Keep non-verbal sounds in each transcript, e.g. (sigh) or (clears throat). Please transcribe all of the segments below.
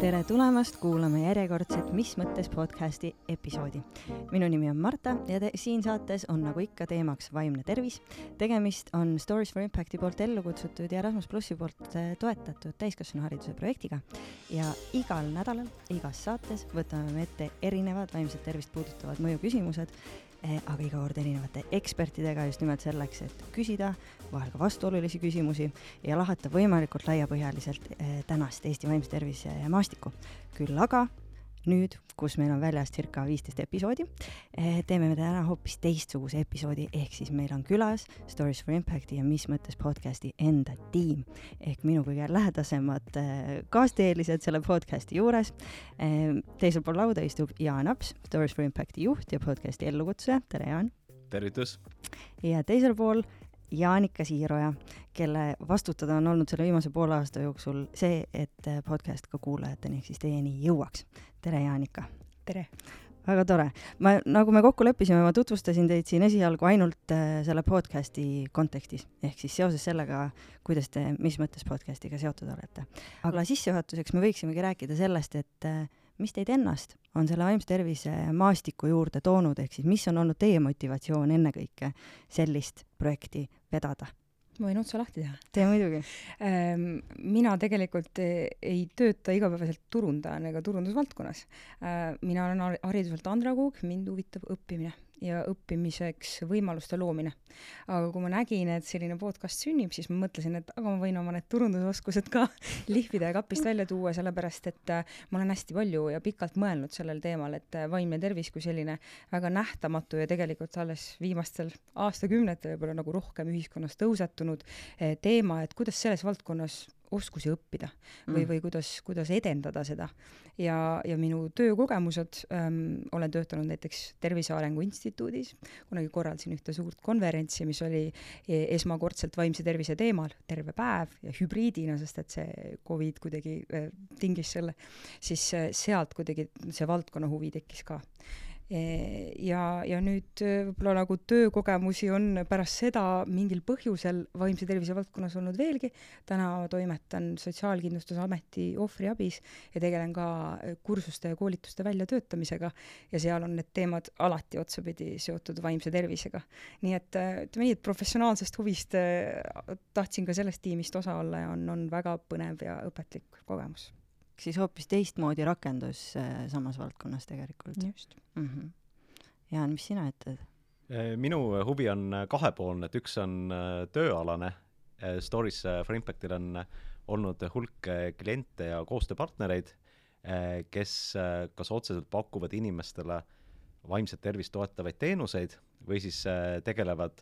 tere tulemast kuulama järjekordset Mis mõttes podcasti episoodi. minu nimi on Marta ja te, siin saates on nagu ikka teemaks vaimne tervis. tegemist on Stories for Impacti poolt ellu kutsutud ja Erasmus plussi poolt eh, toetatud täiskasvanuhariduse projektiga ja igal nädalal, igas saates võtame me ette erinevad vaimset tervist puudutavad mõjuküsimused aga iga kord erinevate ekspertidega just nimelt selleks, et küsida vahel ka vastuolulisi küsimusi ja lahata võimalikult laiapõhjaliselt eh, tänast Eesti vaimse tervise maastikku. küll aga nüüd, kus meil on väljas circa viisteist episoodi, eh, teeme me täna hoopis teistsuguse episoodi, ehk siis meil on külas Stories for Impacti ja mis mõttes podcasti enda tiim ehk minu kõige lähedasemad eh, kaasteelised selle podcasti juures. Eh, teisel pool lauda istub Jaan Aps, Stories for Impacti juht ja podcasti ellukutsuja, tere Jaan! tervitus! ja teisel pool Jaanika Siiroja, kelle vastutada on olnud selle viimase poole aasta jooksul see, et podcast ka kuulajateni ehk siis teieni jõuaks. tere, Jaanika! tere! väga tore. ma, nagu me kokku leppisime, ma tutvustasin teid siin esialgu ainult äh, selle podcasti kontekstis, ehk siis seoses sellega, kuidas te, mis mõttes podcastiga seotud olete. aga sissejuhatuseks me võiksimegi rääkida sellest, et äh, mis teid ennast on selle vaimse tervise maastiku juurde toonud, ehk siis mis on olnud teie motivatsioon ennekõike sellist projekti vedada? ma võin otsa lahti teha. tee muidugi ähm,. mina tegelikult ei tööta igapäevaselt turundajana ega turundusvaldkonnas äh,. mina olen hariduselt andragoog, mind huvitab õppimine ja õppimiseks võimaluste loomine. aga kui ma nägin, et selline podcast sünnib, siis ma mõtlesin, et aga ma võin oma need turundusoskused ka (laughs) lihvida ja kapist välja tuua, sellepärast et äh, ma olen hästi palju ja pikalt mõelnud sellel teemal, et äh, vaimne tervis kui selline väga nähtamatu ja tegelikult alles viimastel aastakümnetel võib-olla nagu rohkem ühiskonnas tõusetunud äh, teema, et kuidas selles valdkonnas oskusi õppida või mm., või kuidas, kuidas edendada seda. ja, ja minu töökogemused ähm,, olen töötanud näiteks Tervise Arengu Instituudis, kunagi korraldasin ühte suurt konverentsi, mis oli e, esmakordselt vaimse tervise teemal, terve päev ja hübriidina, sest et see Covid kuidagi äh, tingis selle, siis äh, sealt kuidagi see valdkonna huvi tekkis ka ja, ja nüüd äh, võib-olla nagu töökogemusi on pärast seda mingil põhjusel vaimse tervise valdkonnas olnud veelgi. täna toimetan Sotsiaalkindlustusameti ohvriabis ja tegelen ka äh, kursuste ja koolituste väljatöötamisega ja seal on need teemad alati otsapidi seotud vaimse tervisega. nii et ütleme nii, et professionaalsest huvist tahtsin ka sellest tiimist osa olla ja on, on väga põnev ja õpetlik kogemus siis hoopis teistmoodi rakendus äh, samas valdkonnas tegelikult. just mm. -hmm. Jaan, mis sina ütled? Äh, minu huvi on äh, kahepoolne, et üks on tööalane, Stories for Impactil on olnud hulk kliente ja koostööpartnereid, kes kas otseselt pakuvad inimestele vaimset tervist toetavaid teenuseid või siis tegelevad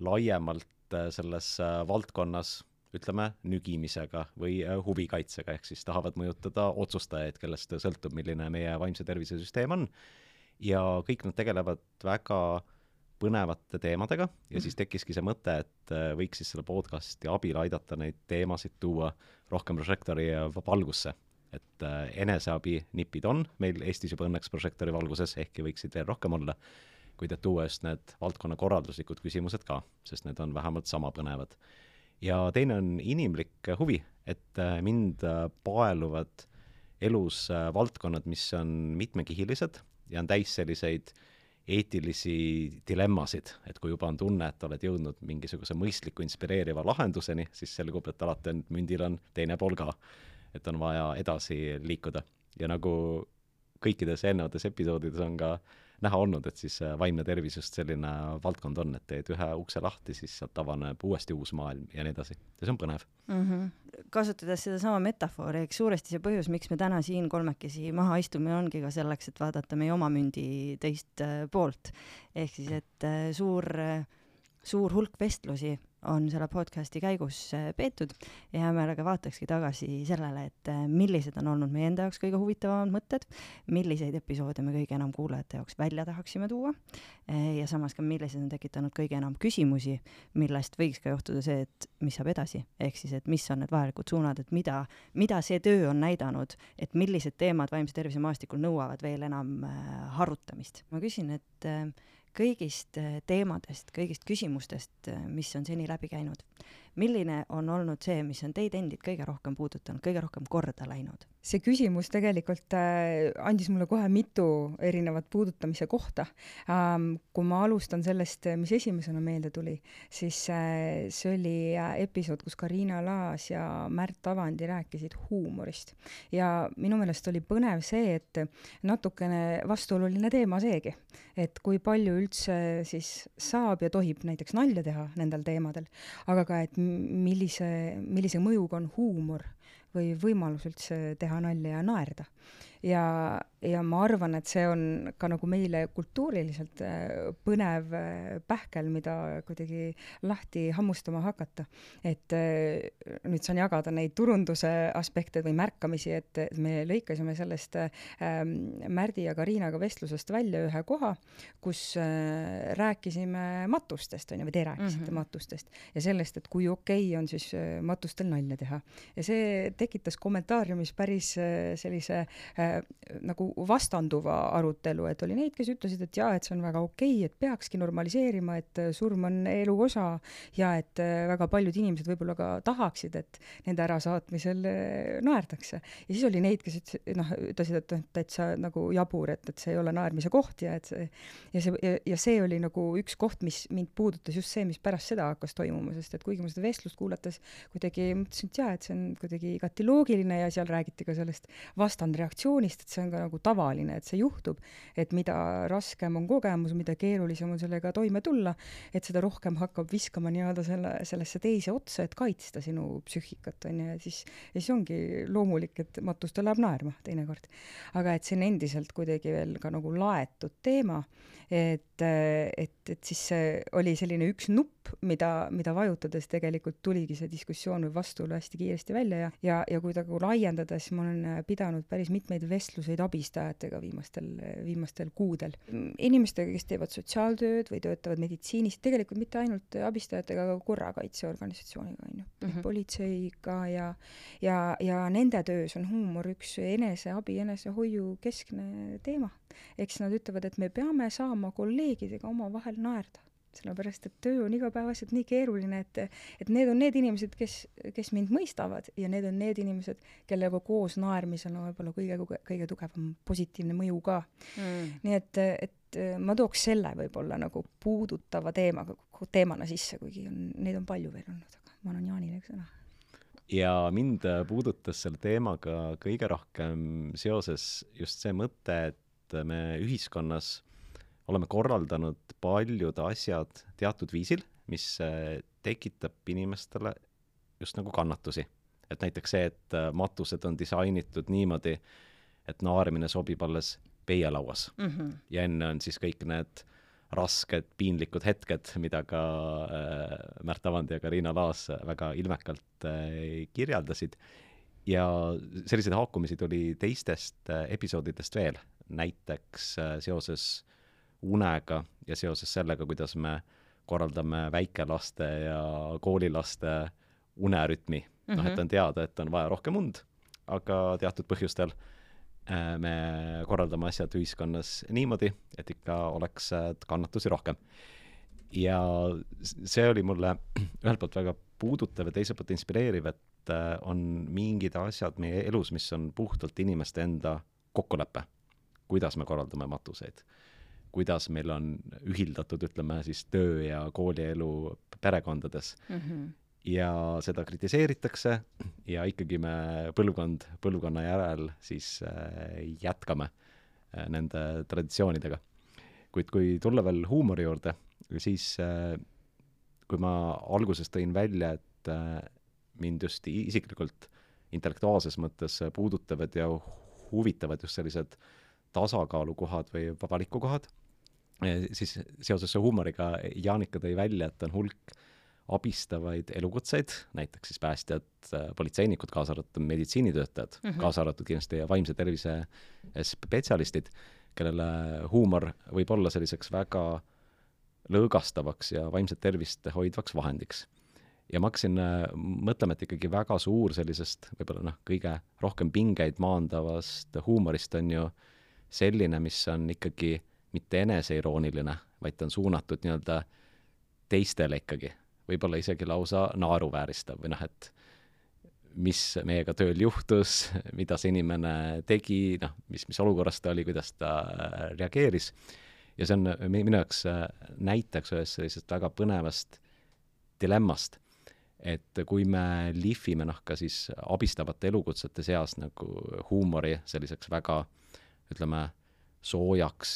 laiemalt selles valdkonnas ütleme, nügimisega või äh, huvikaitsega, ehk siis tahavad mõjutada otsustajaid, kellest sõltub, milline meie vaimse tervise süsteem on. ja kõik nad tegelevad väga põnevate teemadega ja siis tekkiski see mõte, et äh, võiks siis selle podcasti abil aidata neid teemasid tuua rohkem prožektori valgusse. et äh, eneseabinipid on meil Eestis juba õnneks prožektori valguses, ehkki võiksid veel rohkem olla, kuid et tuua just need valdkonna korralduslikud küsimused ka, sest need on vähemalt sama põnevad ja teine on inimlik huvi, et äh, mind äh, paeluvad elus äh, valdkonnad, mis on mitmekihilised ja on täis selliseid eetilisi dilemmasid, et kui juba on tunne, et oled jõudnud mingisuguse mõistliku inspireeriva lahenduseni, siis selgub, et alati on, mündil on teine pool ka. et on vaja edasi liikuda ja nagu kõikides eelnevates episoodides on ka äh, näha olnud, et siis vaimne tervis just selline valdkond on, et teed ühe ukse lahti, siis sealt avaneb uuesti uus maailm ja nii edasi. ja see on põnev mm. -hmm. kasutades sedasama metafoori, eks suuresti see põhjus, miks me täna siin kolmekesi maha istume, ongi ka selleks, et vaadata meie oma mündi teist äh, poolt. ehk siis, et äh, suur äh, suur hulk vestlusi on selle podcasti käigus äh, peetud ja hea meelega vaatakski tagasi sellele, et äh, millised on olnud meie enda jaoks kõige huvitavamad mõtted, milliseid episoode me kõige enam kuulajate jaoks välja tahaksime tuua äh, ja samas ka, millised on tekitanud kõige enam küsimusi, millest võiks ka juhtuda see, et mis saab edasi, ehk siis, et mis on need vajalikud suunad, et mida, mida see töö on näidanud, et millised teemad vaimse tervise maastikul nõuavad veel enam harutamist. ma küsin, et kõigist äh, teemadest, kõigist küsimustest, äh, mis on seni läbi käinud. Milline on olnud see, mis on teid endid kõige rohkem puudutanud, kõige rohkem korda läinud? see küsimus tegelikult äh, andis mulle kohe mitu erinevat puudutamise kohta ähm,. kui ma alustan sellest, mis esimesena meelde tuli, siis äh, see oli äh, episood, kus Karina Laas ja Märt Avandi rääkisid huumorist. ja minu meelest oli põnev see, et natukene vastuoluline teema seegi, et kui palju üldse siis saab ja tohib näiteks nalja teha nendel teemadel, aga ka, et millise, millise mõjuga on huumor või võimalus üldse teha nalja ja naerda ja, ja ma arvan, et see on ka nagu meile kultuuriliselt äh, põnev äh, pähkel, mida kuidagi lahti hammustama hakata. et äh, nüüd saan jagada neid turunduse aspekte või märkamisi, et me lõikasime sellest ähm, Märdi ja Karinaga vestlusest välja ühe koha, kus rääkisime matustest, on ju, või te rääkisite mm -hmm. matustest ja sellest, et kui okei okay on siis matustel nalja teha. ja see tekitas kommentaariumis päris sellise nagu vastanduva arutelu, et oli neid, kes ütlesid, et jaa, et see on väga okei okay,, et peakski normaliseerima, et surm on elu osa ja et äh, väga paljud inimesed võib-olla ka tahaksid, et nende ärasaatmisel äh, naerdakse. ja siis oli neid, kes ütlesid, noh, ütlesid, et noh, täitsa nagu jabur, et, et see ei ole naermise koht ja et see ja see ja, ja see oli nagu üks koht, mis mind puudutas, just see, mis pärast seda hakkas toimuma, sest et kuigi ma seda vestlust kuulates kuidagi mõtlesin, et jaa, et see on kuidagi igati loogiline ja seal räägiti ka sellest vastandreaktsioonist, et see on ka nagu tavaline, et see juhtub, et mida raskem on kogemus, mida keerulisem on sellega toime tulla, et seda rohkem hakkab viskama nii-öelda selle, sellesse teise otsa, et kaitsta sinu psüühikat, on ju, ja siis, ja siis ongi loomulik, et matustel läheb naerma teinekord. aga et see on endiselt kuidagi veel ka nagu laetud teema et, et, et siis see oli selline üks nupp, mida, mida vajutades tegelikult tuligi see diskussioon või vastuolu hästi kiiresti välja ja, ja, ja kui nagu laiendada, siis ma olen pidanud päris mitmeid vestluseid abistajatega viimastel, viimastel kuudel. inimestega, kes teevad sotsiaaltööd või töötavad meditsiinis, tegelikult mitte ainult abistajatega, aga korrakaitseorganisatsiooniga, on ju mm, -hmm. politseiga ja, ja, ja nende töös on huumor üks eneseabi, enesehoiu keskne teema eks nad ütlevad, et me peame saama kolleegidega omavahel naerda sellepärast et töö on igapäevaselt nii keeruline, et, et need on need inimesed, kes, kes mind mõistavad ja need on need inimesed, kellega koos naermisel on võib-olla kõige, kõige tugevam positiivne mõju ka mm.. nii et, et ma tooks selle võib-olla nagu puudutava teemaga, teemana sisse, kuigi on, neid on palju veel olnud, aga ma annan Jaanile sõna. ja mind puudutas selle teemaga kõige rohkem seoses just see mõte, et et me ühiskonnas oleme korraldanud paljud asjad teatud viisil, mis äh, tekitab inimestele just nagu kannatusi. et näiteks see, et äh, matused on disainitud niimoodi, et naermine sobib alles peielauas mm. -hmm. ja enne on siis kõik need rasked piinlikud hetked, mida ka äh, Märt Avandi ja Karina Laas väga ilmekalt äh, kirjeldasid. ja selliseid haakumisi tuli teistest äh, episoodidest veel, näiteks äh, seoses unega ja seoses sellega, kuidas me korraldame väikelaste ja koolilaste unerütmi mm. -hmm. noh, et mhm. on teada, et on vaja rohkem und, aga teatud põhjustel äh, me korraldame asjad ühiskonnas niimoodi, et ikka oleks äh, kannatusi rohkem. ja see oli mulle (clears throat) ühelt poolt väga puudutav ja teiselt poolt inspireeriv, et on mingid asjad meie elus, mis on puhtalt inimeste enda kokkulepe kuidas me korraldame matuseid, kuidas meil on ühildatud, ütleme siis töö ja koolielu perekondades mm. -hmm. ja seda kritiseeritakse ja ikkagi me põlvkond põlvkonna järel siis äh, jätkame äh, nende traditsioonidega. kuid kui tulla veel huumori juurde, siis äh, kui ma alguses tõin välja, et mind just isiklikult intellektuaalses mõttes puudutavad ja huvitavad just sellised tasakaalukohad või valikukohad, siis seoses huumoriga Jaanika tõi välja, et on hulk abistavaid elukutseid, näiteks siis päästjad, politseinikud, kaasa arvatud meditsiinitöötajad mm, -hmm. kaasa arvatud kindlasti vaimse tervise spetsialistid, kellele huumor võib olla selliseks väga lõõgastavaks ja vaimset tervist hoidvaks vahendiks. ja ma hakkasin äh, mõtlema, et ikkagi väga suur sellisest võib-olla noh, kõige rohkem pingeid maandavast huumorist on ju äh, selline, mis on ikkagi mitte eneseirooniline, vaid ta on suunatud nii-öelda teistele ikkagi, võib-olla isegi lausa naeruvääristav või noh, et mis meiega tööl juhtus, mida see inimene tegi, noh, mis, mis olukorras ta oli, kuidas ta äh, reageeris. ja see on minu jaoks äh, näiteks ühest sellisest väga põnevast dilemmast, et kui me lihvime noh, ka siis abistavate elukutsete seas nagu huumori selliseks väga ütleme, soojaks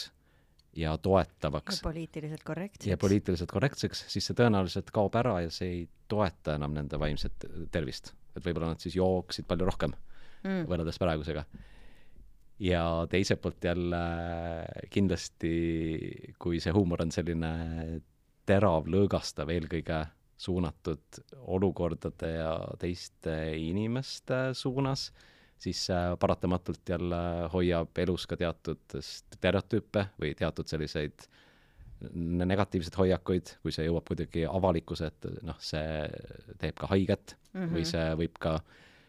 ja toetavaks. poliitiliselt korrektseks. ja poliitiliselt korrektseks, siis see tõenäoliselt kaob ära ja see ei toeta enam nende vaimset tervist et võib-olla nad siis jooksid palju rohkem mm. võrreldes praegusega. ja teiselt poolt jälle kindlasti, kui see huumor on selline terav, lõõgastav, eelkõige suunatud olukordade ja teiste inimeste suunas, siis paratamatult jälle hoiab elus ka teatud stereotüüpe või teatud selliseid negatiivseid hoiakuid, kui see jõuab kuidagi avalikkuse ette, noh, see teeb ka haiget mm -hmm. või see võib ka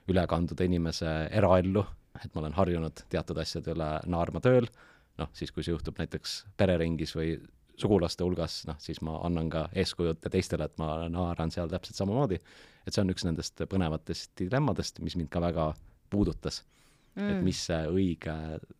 üle kanduda inimese eraellu, et ma olen harjunud teatud asjade üle naerma tööl, noh, siis kui see juhtub näiteks pereringis või sugulaste hulgas, noh, siis ma annan ka eeskuju teistele, et ma naeran seal täpselt samamoodi. et see on üks nendest põnevatest dilemmadest, mis mind ka väga puudutas mm.. et mis see õige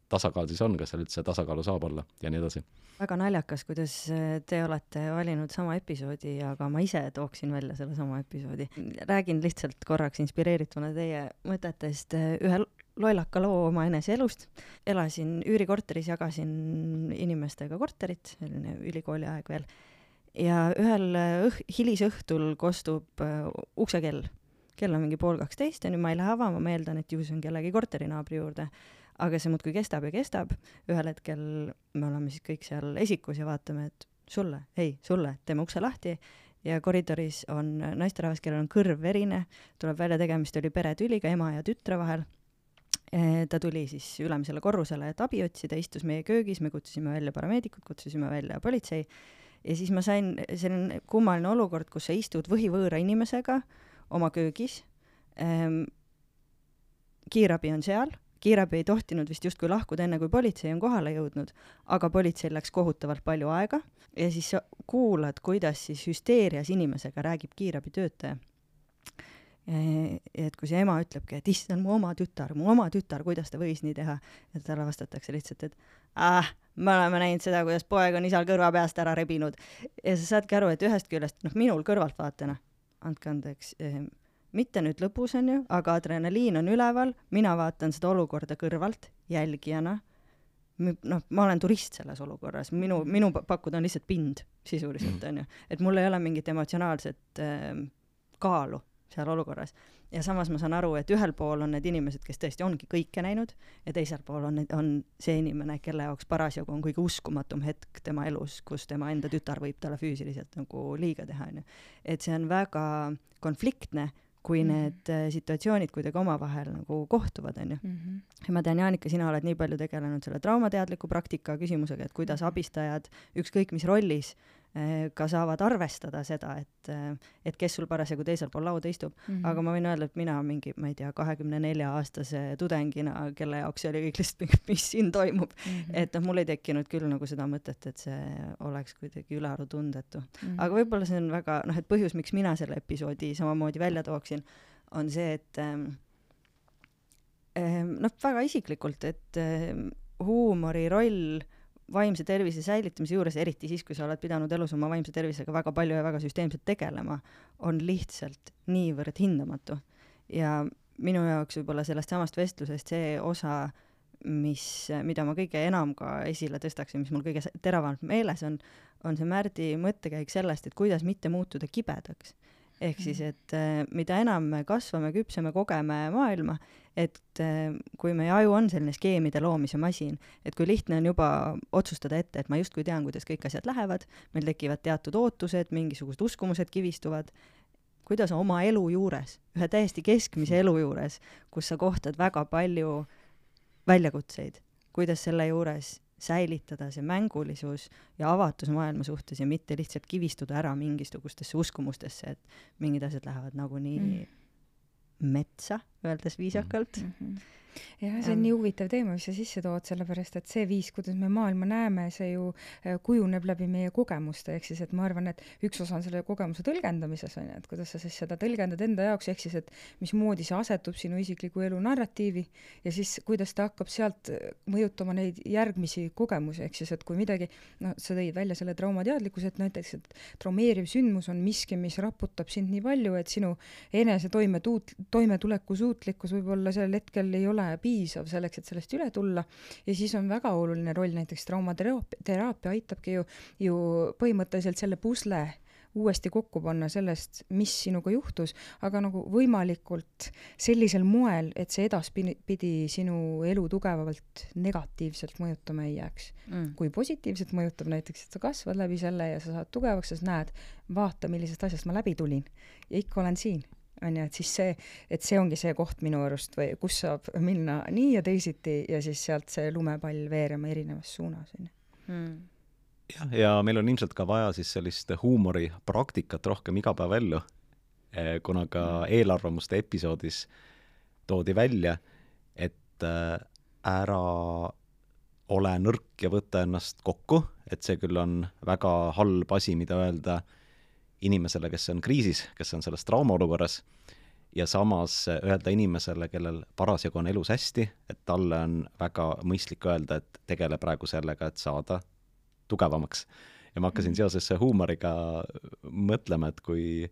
tasakaal siis on, kas seal üldse tasakaalu saab olla ja nii edasi väga naljakas, kuidas äh, te olete valinud sama episoodi, aga ma ise tooksin välja selle sama episoodi. räägin lihtsalt korraks inspireerituna teie mõtetest äh, ühe lollaka loo oma enese elust. elasin üürikorteris, jagasin inimestega korterit, selline ülikooli aeg veel. ja ühel äh, õh-, hilisõhtul kostub uh, uksekell. Kell on mingi pool kaksteist ja nüüd ma ei lähe avama, ma eeldan, et ju see on kellegi korterinaabri juurde. Aga see muudkui kestab ja kestab, ühel hetkel me oleme siis kõik seal esikus ja vaatame, et sulle, ei, sulle, teeme ukse lahti. Ja koridoris on naisterahvas, kellel on kõrv verine, tuleb välja, tegemist oli peretüliga ema ja tütre vahel. E, ta tuli siis ülemisele korrusele, et abi otsida, istus meie köögis, me kutsusime välja parameedikud, kutsusime välja politsei. Ja siis ma sain, selline kummaline olukord, kus sa istud võhivõõra inimesega oma köögis ähm,, kiirabi on seal kiirabi ei tohtinud vist justkui lahkuda enne, kui politsei on kohale jõudnud, aga politseil läks kohutavalt palju aega ja siis sa kuulad, kuidas siis hüsteerias inimesega räägib kiirabitöötaja. et kui see ema ütlebki, et issand, mu oma tütar, mu oma tütar, kuidas ta võis nii teha, ja talle vastatakse lihtsalt, et ah, me oleme näinud seda, kuidas poeg on isal kõrva peast ära rebinud. ja sa saadki aru, et ühest küljest, noh, minul kõrvaltvaatajana, andke andeks eh,, mitte nüüd lõpus, on ju, aga adrenaliin on üleval, mina vaatan seda olukorda kõrvalt jälgijana, noh, ma olen turist selles olukorras, minu, minu pakkuda on lihtsalt pind sisuliselt, on ju. et mul ei ole mingit emotsionaalset äh, kaalu seal olukorras. Ja samas ma saan aru, et ühel pool on need inimesed, kes tõesti ongi kõike näinud ja teisel pool on, on see inimene, kelle jaoks parasjagu on kõige uskumatum hetk tema elus, kus tema enda tütar võib talle füüsiliselt nagu liiga teha, on ju. et see on väga konfliktne kui mm -hmm. need äh, situatsioonid kuidagi omavahel nagu kohtuvad, on ju. Mhm. ja ma tean, Jaanika, sina oled nii palju tegelenud selle traumateadliku praktika küsimusega, et kuidas mhm. abistajad ükskõik mis rollis Äh, ka saavad arvestada seda, et, äh, et kes sul parasjagu teisel pool lauda istub mm. -hmm. aga ma võin öelda, et mina mingi, ma ei tea, kahekümne nelja aastase tudengina, kelle jaoks oli kõik lihtsalt, mis siin toimub mm, -hmm. et noh, mul ei tekkinud küll nagu seda mõtet, et see oleks kuidagi ülearu tundetu mm. -hmm. aga võib-olla see on väga, noh, et põhjus, miks mina selle episoodi samamoodi välja tooksin, on see, et ähm, ähm, noh, väga isiklikult, et ähm, huumori roll vaimse tervise säilitamise juures, eriti siis, kui sa oled pidanud elus oma vaimse tervisega väga palju ja väga süsteemselt tegelema, on lihtsalt niivõrd hindamatu. ja minu jaoks võib-olla sellest samast vestlusest see osa, mis, mida ma kõige enam ka esile tõstaksin, mis mul kõige teravamalt meeles on, on see Märdi mõttekäik sellest, et kuidas mitte muutuda kibedaks ehk siis, mm. et äh, mida enam me kasvame, küpseme, kogeme maailma, et äh, kui meie aju on selline skeemide loomise masin, et kui lihtne on juba otsustada ette, et ma justkui tean, kuidas kõik asjad lähevad, meil tekivad teatud ootused, mingisugused uskumused kivistuvad, kuidas oma elu juures, ühe täiesti keskmise elu juures, kus sa kohtad väga palju väljakutseid, kuidas selle juures säilitada see mängulisus ja avatus maailma suhtes ja mitte lihtsalt kivistuda ära mingisugustesse uskumustesse, et mingid asjad lähevad nagunii mm. metsa öeldes viisakalt. Mm. -hmm jah, see on nii huvitav teema, mis sa sisse tood, sellepärast et see viis, kuidas me maailma näeme, see ju äh, kujuneb läbi meie kogemuste, ehk siis et ma arvan, et üks osa on selle kogemuse tõlgendamises, on ju, et kuidas sa siis seda tõlgendad enda jaoks, ehk siis et mismoodi see asetub sinu isikliku elu narratiivi ja siis kuidas ta hakkab sealt äh, mõjutama neid järgmisi kogemusi, ehk siis et kui midagi, noh, sa tõid välja selle traumateadlikkuse, et näiteks, et traumeeriv sündmus on miski, mis raputab sind nii palju, et sinu enese toimetuut-, toimetuleku suutlikkus võib-olla sellel hetkel ei ole piisav selleks, et sellest üle tulla. ja siis on väga oluline roll, näiteks traumateraapia aitabki ju, ju põhimõtteliselt selle pusle uuesti kokku panna sellest, mis sinuga juhtus, aga nagu võimalikult sellisel moel, et see edaspidi sinu elu tugevalt negatiivselt mõjutama ei jääks. Mm.. kui positiivselt mõjutab näiteks, et sa kasvad läbi selle ja sa saad tugevaks, sa näed, vaata, millisest asjast ma läbi tulin. Ja ikka olen siin on ju, et siis see, et see ongi see koht minu arust või kus saab minna nii ja teisiti ja siis sealt see lumepall veerema erinevas suunas, on ju hmm. jah, ja meil on ilmselt ka vaja siis sellist huumoripraktikat rohkem igapäevaellu, eh, kuna ka hmm. eelarvamuste episoodis toodi välja, et äh, ära ole nõrk ja võta ennast kokku, et see küll on väga halb asi, mida öelda äh, inimesele, kes on kriisis, kes on selles traumaolukorras, ja samas öelda inimesele, kellel parasjagu on elus hästi, et talle on väga mõistlik öelda, et tegele praegu sellega, et saada tugevamaks. ja ma hakkasin mhm. seoses huumoriga mõtlema, et kui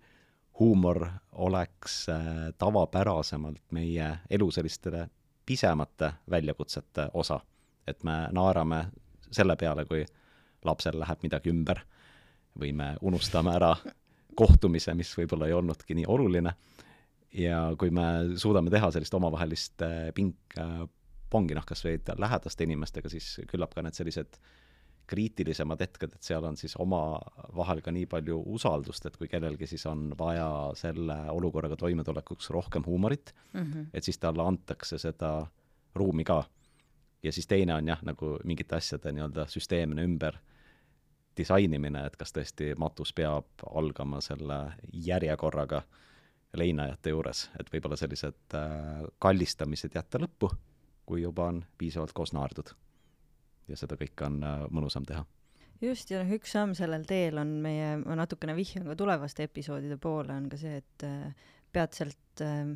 huumor oleks äh, tavapärasemalt meie elu sellistele pisemate väljakutsete osa, et me naerame selle peale, kui lapsel läheb midagi ümber või me unustame ära kohtumise, mis võib-olla ei olnudki nii oluline, ja kui me suudame teha sellist omavahelist äh, pingpongi, noh, kas või lähedaste inimestega, siis küllap ka need sellised kriitilisemad hetked, et seal on siis omavahel ka nii palju usaldust, et kui kellelgi siis on vaja selle olukorraga toimetulekuks rohkem huumorit mm, -hmm. et siis talle antakse seda ruumi ka. ja siis teine on jah, nagu mingite asjade nii-öelda süsteemne ümber disainimine, et kas tõesti matus peab algama selle järjekorraga leinajate juures, et võib-olla sellised äh, kallistamised jätta lõppu, kui juba on piisavalt koos naerdud. ja seda kõike on äh, mõnusam teha. just, ja noh, üks samm sellel teel on meie, ma natukene vihjan ka tulevaste episoodide poole, on ka see, et äh, peatselt äh,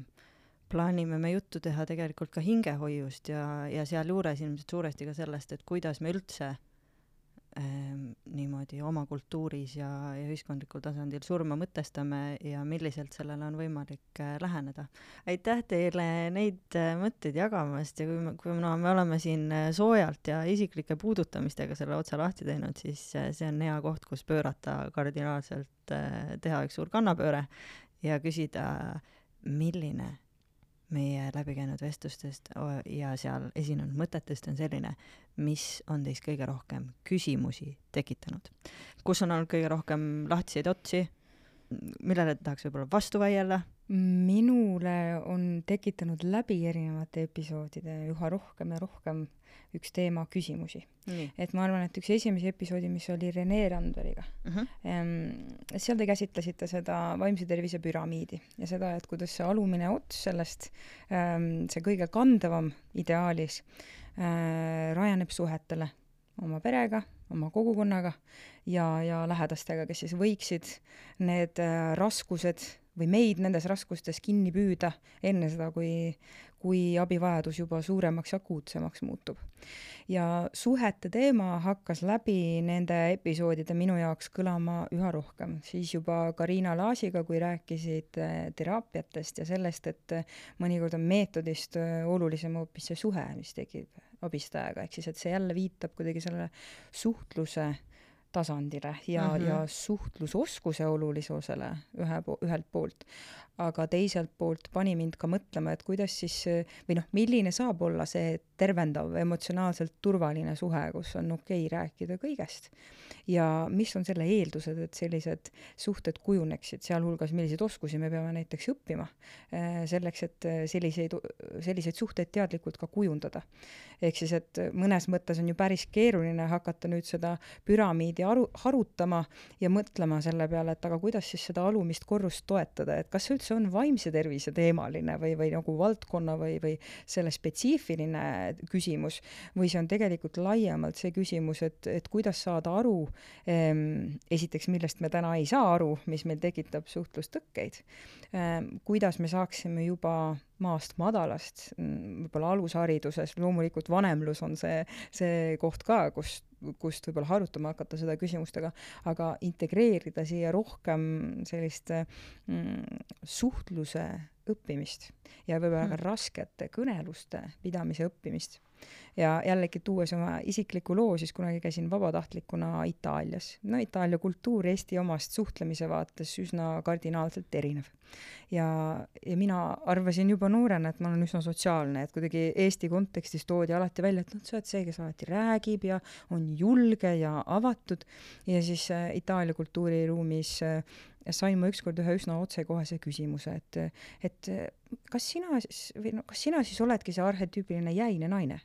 plaanime me juttu teha tegelikult ka hingehoiust ja, ja sealjuures ilmselt suuresti ka sellest, et kuidas me üldse Ehm, niimoodi oma kultuuris ja, ja ühiskondlikul tasandil surma mõtestame ja milliselt sellele on võimalik äh, läheneda. aitäh teile neid äh, mõtteid jagamast ja kui me, kui no me oleme siin äh, soojalt ja isiklike puudutamistega selle otsa lahti teinud, siis see on hea koht, kus pöörata kardinaalselt, teha üks suur kannapööre ja küsida, milline meie läbi käinud vestlustest ja seal esinenud mõtetest on selline, mis on teis kõige rohkem küsimusi tekitanud? kus on olnud kõige rohkem lahtiseid otsi, millele tahaks võib-olla vastu vaielda? minule on tekitanud läbi erinevate episoodide üha rohkem ja rohkem üks teema küsimusi. et ma arvan, et üks esimesi episoodi, mis oli Rene Randveriga uh, -huh. ähm, seal te käsitlesite seda vaimse tervise püramiidi ja seda, et kuidas see alumine ots sellest ähm,, see kõige kandevam ideaalis äh, rajaneb suhetele oma perega, oma kogukonnaga ja, ja lähedastega, kes siis võiksid need äh, raskused või meid nendes raskustes kinni püüda enne seda, kui, kui abivajadus juba suuremaks ja akuutsemaks muutub. ja suhete teema hakkas läbi nende episoodide minu jaoks kõlama üha rohkem, siis juba Karina Laasiga, kui rääkisid äh, teraapiatest ja sellest, et äh, mõnikord on meetodist olulisem hoopis see suhe, mis tekib abistajaga, ehk siis et see jälle viitab kuidagi sellele suhtluse tasandile ja mm, -hmm. ja suhtlusoskuse olulisusele ühe po-, ühelt poolt aga teiselt poolt pani mind ka mõtlema, et kuidas siis või noh, milline saab olla see tervendav, emotsionaalselt turvaline suhe, kus on okei okay rääkida kõigest. ja mis on selle eeldused, et sellised suhted kujuneksid, sealhulgas milliseid oskusi me peame näiteks õppima eh, selleks, et selliseid, selliseid suhteid teadlikult ka kujundada. ehk siis, et mõnes mõttes on ju päris keeruline hakata nüüd seda püramiidi aru, harutama ja mõtlema selle peale, et aga kuidas siis seda alumist korrust toetada, et kas üldse see on vaimse tervise teemaline või, või nagu valdkonna või, või selle spetsiifiline küsimus või see on tegelikult laiemalt see küsimus, et, et kuidas saada aru ähm, esiteks, millest me täna ei saa aru, mis meil tekitab suhtlustõkkeid ähm,, kuidas me saaksime juba maast madalast, mm, võib-olla alushariduses, loomulikult vanemlus on see, see koht ka, kus kust võib-olla harutama hakata seda küsimustega, aga integreerida siia rohkem sellist mm, suhtluse õppimist ja võib-olla ka mm. raskete kõneluste pidamise õppimist ja jällegi tuues oma isikliku loo, siis kunagi käisin vabatahtlikuna Itaalias. no Itaalia kultuur Eesti omast suhtlemise vaates üsna kardinaalselt erinev. ja, ja mina arvasin juba noorena, et ma olen üsna sotsiaalne, et kuidagi Eesti kontekstis toodi alati välja, et noh, sa oled see, kes alati räägib ja on julge ja avatud ja siis äh, Itaalia kultuuriruumis äh, sain ma ükskord ühe üsna otsekohese küsimuse, et, et kas sina siis või no kas sina siis oledki see arhetüüpiline jäine naine?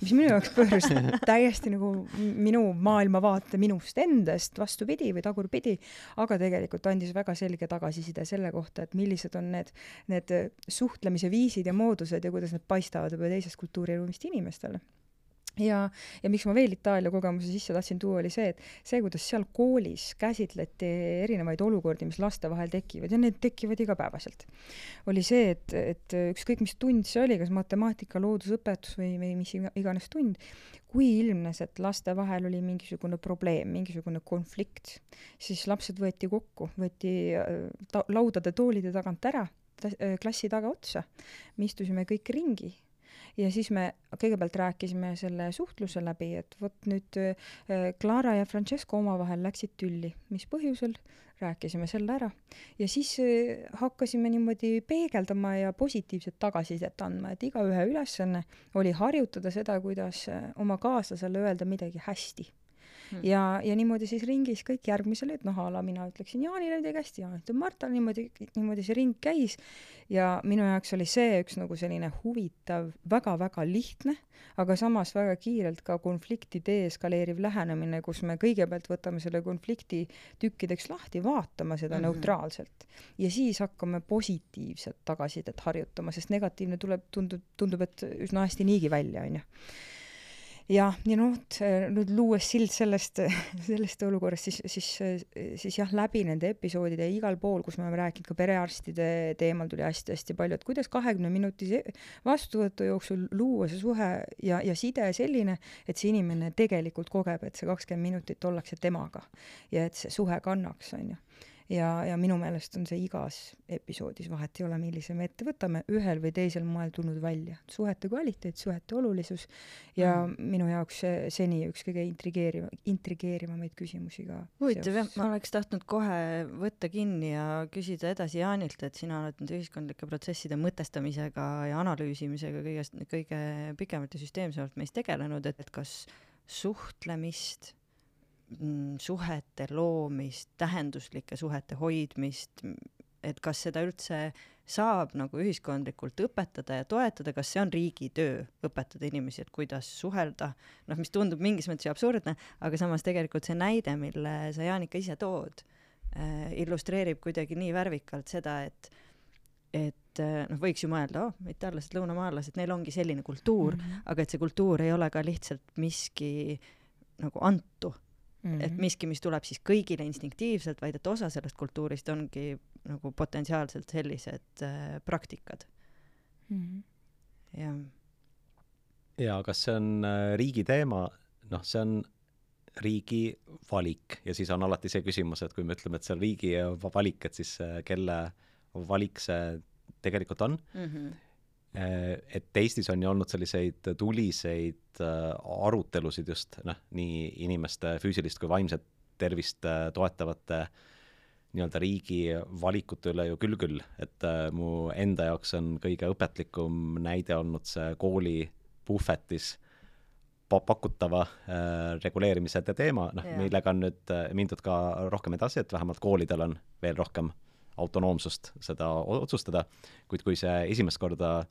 Mis minu jaoks pööras täiesti nagu minu maailmavaate minust endast vastupidi või tagurpidi, aga tegelikult andis väga selge tagasiside selle kohta, et millised on need, need suhtlemise viisid ja moodused ja kuidas need paistavad võib-olla teisest kultuuriruumist inimestele ja, ja miks ma veel Itaalia kogemuse sisse tahtsin tuua, oli see, et see, kuidas seal koolis käsitleti erinevaid olukordi, mis laste vahel tekivad ja need tekivad igapäevaselt, oli see, et, et ükskõik, mis tund see oli, kas matemaatika, loodusõpetus või, või mis iganes tund, kui ilmnes, et laste vahel oli mingisugune probleem, mingisugune konflikt, siis lapsed võeti kokku, võeti äh, ta-, laudade, toolide tagant ära, äh, klassi tagaotsa, me istusime kõik ringi ja siis me kõigepealt rääkisime selle suhtluse läbi, et vot nüüd äh, Clara ja Francesco omavahel läksid tülli, mis põhjusel, rääkisime selle ära. Ja siis äh, hakkasime niimoodi peegeldama ja positiivset tagasisidet andma, et igaühe ülesanne oli harjutada seda, kuidas äh, oma kaaslasele öelda midagi hästi hmm. ja, ja niimoodi siis ringis kõik järgmisele, et noh, a la mina ütleksin Jaanile midagi hästi, Jaan ütleb Martale niimoodi, niimoodi see ring käis ja minu jaoks oli see üks nagu selline huvitav väga,, väga-väga lihtne, aga samas väga kiirelt ka konflikti deeskaleeriv lähenemine, kus me kõigepealt võtame selle konflikti tükkideks lahti, vaatame seda mm -hmm. neutraalselt ja siis hakkame positiivset tagasisidet harjutama, sest negatiivne tuleb, tundub, tundub, et üsna hästi niigi välja, onju jah, ja noh, nüüd luues sild sellest, (laughs) sellest olukorrast, siis, siis, siis jah, läbi nende episoodide ja igal pool, kus me oleme rääkinud ka perearstide teemal tuli hästi-hästi palju, et kuidas kahekümne minutise vastuvõtu jooksul luua see suhe ja, ja side selline, et see inimene tegelikult kogeb, et see kakskümmend minutit ollakse temaga ja et see suhe kannaks, on ju ja, ja minu meelest on see igas episoodis, vahet ei ole, millise me ette võtame, ühel või teisel moel tulnud välja. suhete kvaliteet, suhete olulisus ja mm. minu jaoks seni üks kõige intrigeeriv, intrigeerivamaid küsimusi ka. huvitav jah, ma oleks tahtnud kohe võtta kinni ja küsida edasi Jaanilt, et sina oled nende ühiskondlike protsesside mõtestamisega ja analüüsimisega kõigest, kõige pikemalt ja süsteemsemalt meist tegelenud, et, et kas suhtlemist suhete loomist, tähenduslike suhete hoidmist, et kas seda üldse saab nagu ühiskondlikult õpetada ja toetada, kas see on riigi töö, õpetada inimesi, et kuidas suhelda, noh, mis tundub mingis mõttes ju absurdne, aga samas tegelikult see näide, mille sa, Jaanika, ise tood äh,, illustreerib kuidagi nii värvikalt seda, et et äh, noh, võiks ju mõelda, oh, itaallased, lõunamaalased, neil ongi selline kultuur mm, -hmm. aga et see kultuur ei ole ka lihtsalt miski nagu antu mm. -hmm. et miski, mis tuleb siis kõigile instinktiivselt, vaid et osa sellest kultuurist ongi nagu potentsiaalselt sellised äh, praktikad mm. -hmm. jah. ja kas see on äh, riigi teema, noh, see on riigi valik ja siis on alati see küsimus, et kui me ütleme, et see on riigi valik, et siis äh, kelle valik see tegelikult on mm. -hmm et Eestis on ju olnud selliseid tuliseid äh, arutelusid just noh, nii inimeste füüsilist kui vaimset tervist äh, toetavate nii-öelda riigi valikute üle ju küll küll, et mu enda jaoks on kõige õpetlikum näide olnud see kooli puhvetis pakutava äh, reguleerimise teema, noh, millega on nüüd mindud ka rohkem edasi, et vähemalt koolidel on veel rohkem autonoomsust seda otsustada, kuid kui see esimest korda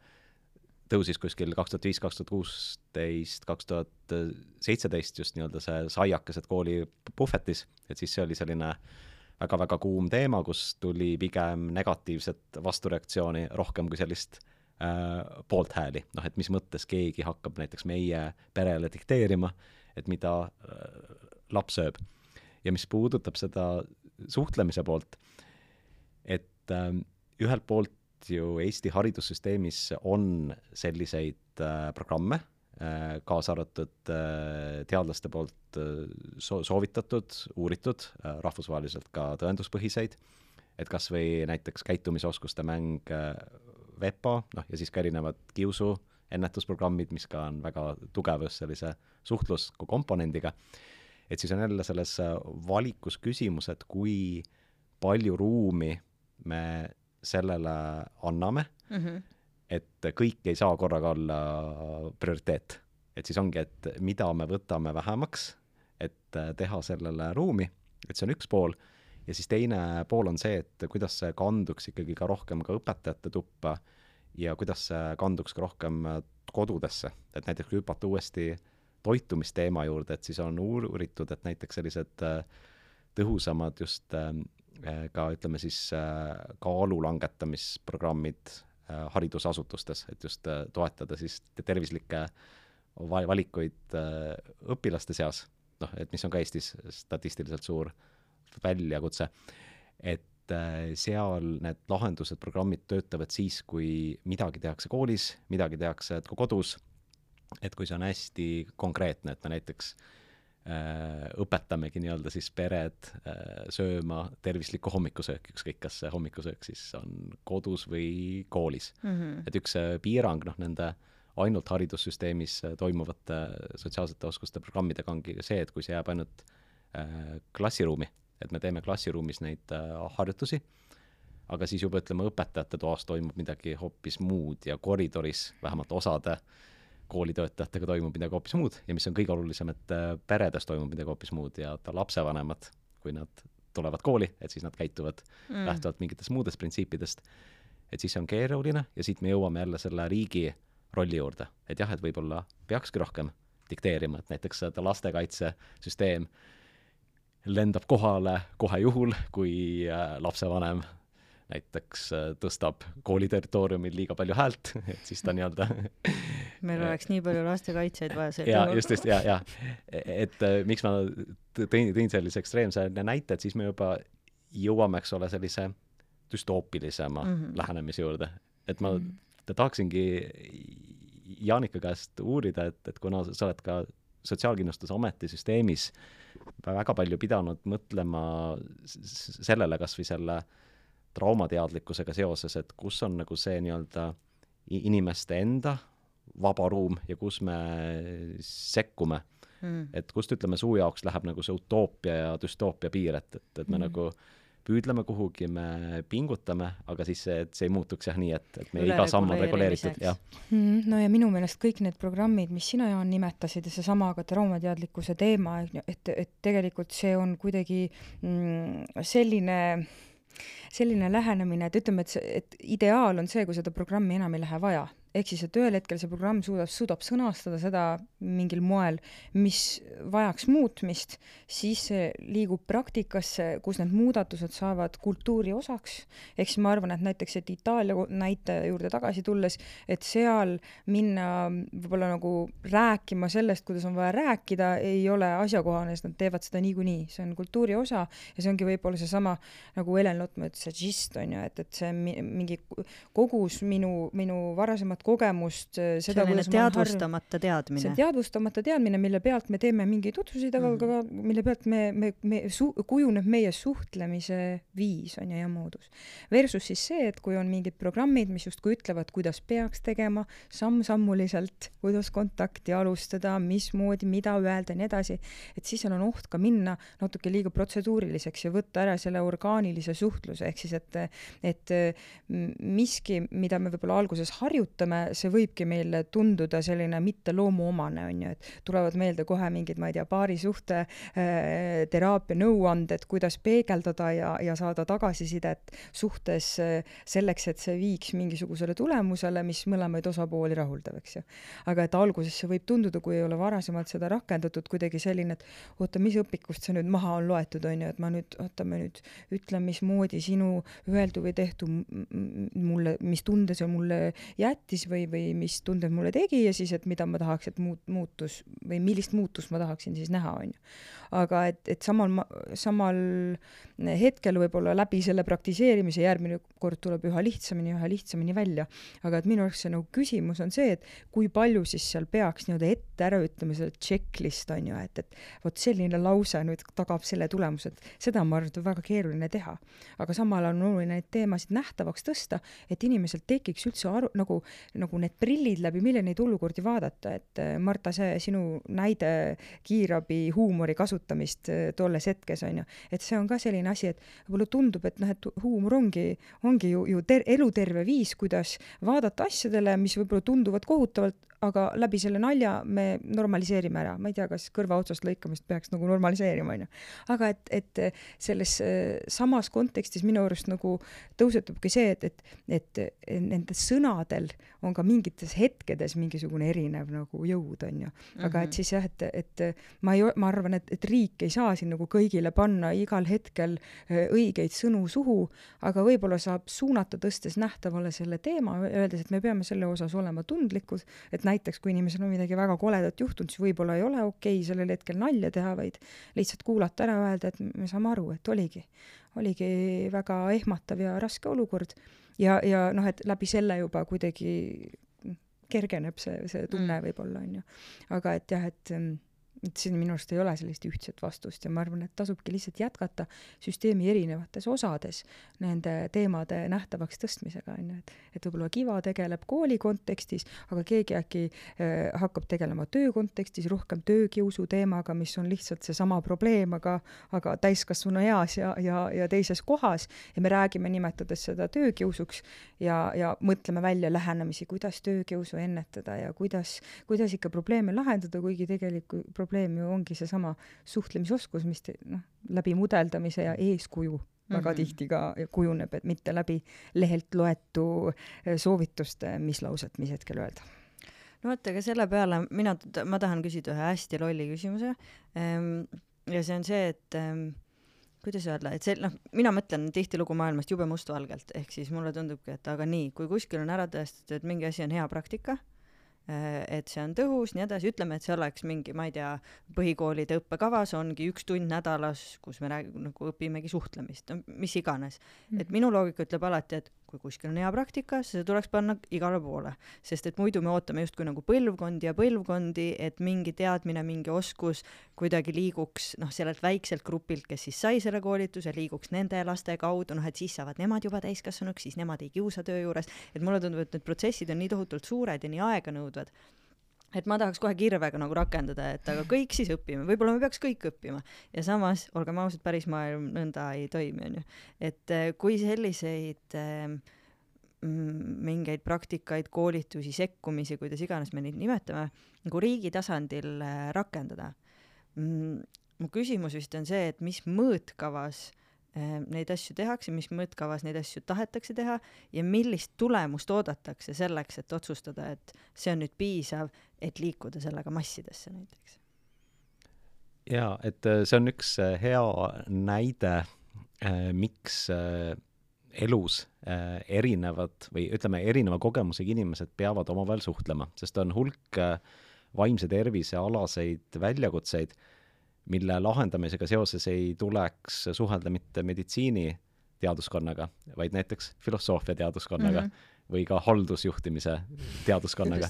tõusis kuskil kaks tuhat viis, kaks tuhat kuusteist, kaks tuhat seitseteist just nii-öelda see saiakesed kooli puhvetis, et siis see oli selline väga-väga kuum teema, kus tuli pigem negatiivset vastureaktsiooni rohkem kui sellist äh, poolthääli, noh et mis mõttes keegi hakkab näiteks meie perele dikteerima, et mida äh, laps sööb. ja mis puudutab seda suhtlemise poolt, et äh, ühelt poolt ju Eesti haridussüsteemis on selliseid äh, programme äh,, kaasa arvatud äh, teadlaste poolt äh, so soovitatud, uuritud äh,, rahvusvaheliselt ka tõenduspõhiseid, et kas või näiteks käitumisoskuste mäng äh, VEPA, noh ja siis ka erinevad kiusu ennetusprogrammid, mis ka on väga tugevas sellise suhtluskomponendiga, et siis on jälle selles äh, valikus küsimus, et kui palju ruumi me sellele anname mm, -hmm. et kõik ei saa korraga olla prioriteet. et siis ongi, et mida me võtame vähemaks, et teha sellele ruumi, et see on üks pool, ja siis teine pool on see, et kuidas see kanduks ikkagi ka rohkem ka õpetajate tuppa ja kuidas see kanduks ka rohkem kodudesse, et näiteks kui hüpata uuesti toitumisteema juurde, et siis on uuritud, et näiteks sellised tõhusamad just Eh, ka ütleme siis eh, kaalu langetamisprogrammid eh, haridusasutustes, et just toetada siis tervislikke valikuid õpilaste seas, noh, et mis on ka Eestis statistiliselt suur väljakutse, et seal need lahendused, programmid töötavad siis, kui midagi tehakse koolis, midagi tehakse ka kodus, et kui see on hästi konkreetne, et me näiteks äh, Äh, õpetamegi nii-öelda siis pered äh, sööma tervislikku hommikusööki, ükskõik, kas see hommikusöök siis on kodus või koolis mm. -hmm. et üks äh, piirang noh, nende ainult haridussüsteemis toimuvate sotsiaalsete oskuste programmidega ongi see, et kui see jääb ainult äh, klassiruumi, et me teeme klassiruumis neid äh, harjutusi, aga siis juba ütleme, õpetajate toas toimub midagi hoopis muud ja koridoris vähemalt osade äh, koolitöötajatega toimub midagi hoopis muud ja mis on kõige olulisem, et äh, peredes toimub midagi hoopis muud ja ta lapsevanemad, kui nad tulevad kooli, et siis nad käituvad mm. lähtuvalt mingitest muudest printsiipidest, et siis see on keeruline ja siit me jõuame jälle selle riigi rolli juurde, et jah, et võib-olla peakski rohkem dikteerima, et näiteks seda lastekaitsesüsteem lendab kohale kohe juhul, kui äh, lapsevanem näiteks äh, tõstab kooli territooriumil liiga palju häält, (laughs) et siis ta nii-öelda (laughs) meil oleks nii palju lastekaitsjaid vaja sel juhul. just, just, ja, ja et äh, miks ma tõin, tõin sellise ekstreemse näite, et siis me juba jõuame, eks ole, sellise düstoopilisema mm -hmm. lähenemise juurde, et ma mm -hmm. tahaksingi Jaanika käest uurida, et, et kuna sa oled ka Sotsiaalkindlustusameti süsteemis väga palju pidanud mõtlema sellele kas või selle äh, traumateadlikkusega seoses, et kus on nagu see nii-öelda inimeste enda vaba ruum ja kus me sekkume mm.. et kust, ütleme, su jaoks läheb nagu see utoopia ja düstoopia piir, et, et, et me mm. nagu püüdleme kuhugi, me pingutame, aga siis see, et see ei muutuks jah nii, et, et meie iga samm on reguleeritud, jah mm,. no ja minu meelest kõik need programmid, mis sina, Jaan, nimetasid ja seesama ka traumateadlikkuse teema, et, et tegelikult see on kuidagi mm, selline selline lähenemine, et ütleme, et et ideaal on see, kui seda programmi enam ei lähe vaja ehk siis, et ühel hetkel see programm suudab, suudab sõnastada seda mingil moel, mis vajaks muutmist, siis see liigub praktikasse, kus need muudatused saavad kultuuri osaks. ehk siis ma arvan, et näiteks, et Itaalia näite juurde tagasi tulles, et seal minna võib-olla nagu rääkima sellest, kuidas on vaja rääkida, ei ole asjakohane, sest nad teevad seda niikuinii, see on kultuuri osa ja see ongi võib-olla seesama, nagu Helen Lotman ütles, on ju, et, et see mingi kogus minu, minu varasemat kogemust, äh, seda, kuidas teadvustamata teadmine. see teadvustamata teadmine, mille pealt me teeme mingeid otsuseid, aga mm -hmm. ka mille pealt me, me, me su-, kujuneb meie suhtlemise viis, on ju, ja moodus. Versus siis see, et kui on mingid programmid, mis justkui ütlevad, kuidas peaks tegema, samm-sammuliselt, kuidas kontakti alustada, mismoodi, mida öelda ja nii edasi, et siis seal on oht ka minna natuke liiga protseduuriliseks ja võtta ära selle orgaanilise suhtluse, ehk siis et, et miski, mida me võib-olla alguses harjutame, ütleme, see võibki meile tunduda selline mitte loomuomane, on ju, et tulevad meelde kohe mingid, ma ei tea, paarisuhte äh, teraapia nõuanded, kuidas peegeldada ja, ja saada tagasisidet suhtes äh, selleks, et see viiks mingisugusele tulemusele, mis mõlemaid osapooli rahuldab, eks ju. aga et alguses see võib tunduda, kui ei ole varasemalt seda rakendatud, kuidagi selline, et oota, mis õpikust see nüüd maha on loetud, on ju, et ma nüüd, oota, ma nüüd ütlen, mismoodi sinu öeldu või tehtu mulle, mis tunde see mulle jättis või, või mis tunded mulle tegi ja siis, et mida ma tahaks, et muut-, muutus või millist muutust ma tahaksin siis näha, on ju. Aga et, et samal, samal hetkel võib-olla läbi selle praktiseerimise järgmine kord tuleb üha lihtsamini, üha lihtsamini välja. aga et minu arust see nagu küsimus on see, et kui palju siis seal peaks nii-öelda ette ära ütlema selle checklist on ju, et, et vot selline lause nüüd tagab selle tulemuse, et seda ma arvan, et on väga keeruline teha. aga samal on oluline neid teemasid nähtavaks tõsta, et inimesel tekiks üldse aru, nagu, nagu need prillid läbi, mille neid olukordi vaadata, et Marta, see sinu näide kiirabi huumori kasutamist äh, tolles hetkes on ju, et see on ka selline asi, et võib-olla tundub, et noh, et huumor ongi, ongi ju, ju ter-, eluterve viis, kuidas vaadata asjadele, mis võib-olla tunduvad kohutavalt aga läbi selle nalja me normaliseerime ära, ma ei tea, kas kõrva otsast lõikamist peaks nagu normaliseerima, onju. aga et, et selles äh, samas kontekstis minu arust nagu tõusetubki see, et, et, et nende sõnadel on ka mingites hetkedes mingisugune erinev nagu jõud, onju. aga et mhm. siis jah, et, et ma ei, ma arvan, et, et riik ei saa siin nagu kõigile panna igal hetkel äh, õigeid sõnu suhu, aga võib-olla saab suunata, tõstes nähtavale selle teema, öeldes, et me peame selle osas olema tundlikud, et näiteks kui inimesel on midagi väga koledat juhtunud, siis võib-olla ei ole okei okay sellel hetkel nalja teha, vaid lihtsalt kuulata ära, öelda, et me saame aru, et oligi, oligi väga ehmatav ja raske olukord. ja, ja noh, et läbi selle juba kuidagi kergeneb see, see tunne mm. võib-olla, on ju. aga et jah, et et siin minu arust ei ole sellist ühtset vastust ja ma arvan, et tasubki lihtsalt jätkata süsteemi erinevates osades nende teemade nähtavaks tõstmisega, on ju, et et võib-olla Kiva tegeleb kooli kontekstis, aga keegi äkki äh, hakkab tegelema töö kontekstis rohkem töökiusu teemaga, mis on lihtsalt seesama probleem, aga aga täiskasvanu eas ja, ja, ja teises kohas. Ja me räägime, nimetades seda töökiusuks ja, ja mõtleme välja lähenemisi, kuidas töökiusu ennetada ja kuidas, kuidas ikka probleeme lahendada, kuigi tegelikult probleem ju ongi seesama suhtlemisoskus, mis te, noh, läbi mudeldamise ja eeskuju väga mm -hmm. tihti ka kujuneb, et mitte läbi lehelt loetu eh, soovituste, mis lauset mis hetkel öelda. no vot, aga selle peale mina, ma tahan küsida ühe hästi lolli küsimuse. Ehm, ja see on see, et ehm, kuidas öelda, et see, noh, mina mõtlen tihtilugu maailmast jube mustvalgelt, ehk siis mulle tundubki, et aga nii, kui kuskil on ära tõestatud, et mingi asi on hea praktika Äh, et see on tõhus, nii edasi, ütleme, et see oleks mingi, ma ei tea, põhikoolide õppekavas ongi üks tund nädalas, kus me räägime, nagu õpimegi suhtlemist, mis iganes mm. -hmm. et minu loogika ütleb alati, et kui kuskil on hea praktika, see tuleks panna igale poole, sest et muidu me ootame justkui nagu põlvkondi ja põlvkondi, et mingi teadmine, mingi oskus kuidagi liiguks noh, sellelt väikselt grupilt, kes siis sai selle koolituse, liiguks nende laste kaudu, noh et siis saavad nemad juba täiskasvanuks, siis nemad ei kiusa töö juures, et mulle tundub, et need protsessid on nii tohutult suured ja nii aeganõudvad et ma tahaks kohe kirvega nagu rakendada, et aga kõik siis õpime, võib-olla me peaks kõik õppima ja samas, olgem ausad, päris maailm nõnda ei toimi, onju. et eh, kui selliseid äh, mingeid praktikaid, koolitusi, sekkumisi, kuidas iganes me neid nimetame, nagu riigi tasandil äh, rakendada mu küsimus vist on see, et mis mõõtkavas äh, neid asju tehakse, mis mõõtkavas neid asju tahetakse teha ja millist tulemust oodatakse selleks, et otsustada, et see on nüüd piisav, et liikuda sellega massidesse näiteks? jaa, et äh, see on üks hea näide, miks elus äh, erinevad või ütleme, erineva kogemusega inimesed peavad omavahel suhtlema, sest on hulk äh, vaimse tervise alaseid väljakutseid, mille lahendamisega seoses ei tuleks suhelda mitte meditsiiniteaduskonnaga, vaid näiteks filosoofia teaduskonnaga mm -hmm. või ka haldusjuhtimise teaduskonnaga.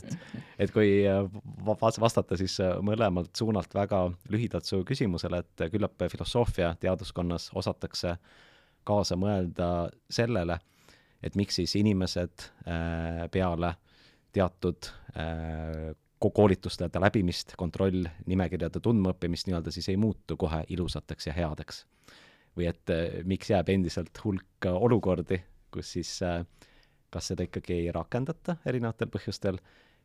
et kui äh, vastata siis äh, mõlemalt suunalt väga lühidalt su küsimusele, et küllap filosoofia teaduskonnas osatakse kaasa mõelda sellele, et miks siis inimesed äh, peale teatud koolituste läbimist, kontrollnimekirjade tundmaõppimist nii-öelda siis ei muutu kohe ilusateks ja headeks. või et äh, miks jääb endiselt hulk olukordi, kus siis äh, kas seda ikkagi ei rakendata erinevatel põhjustel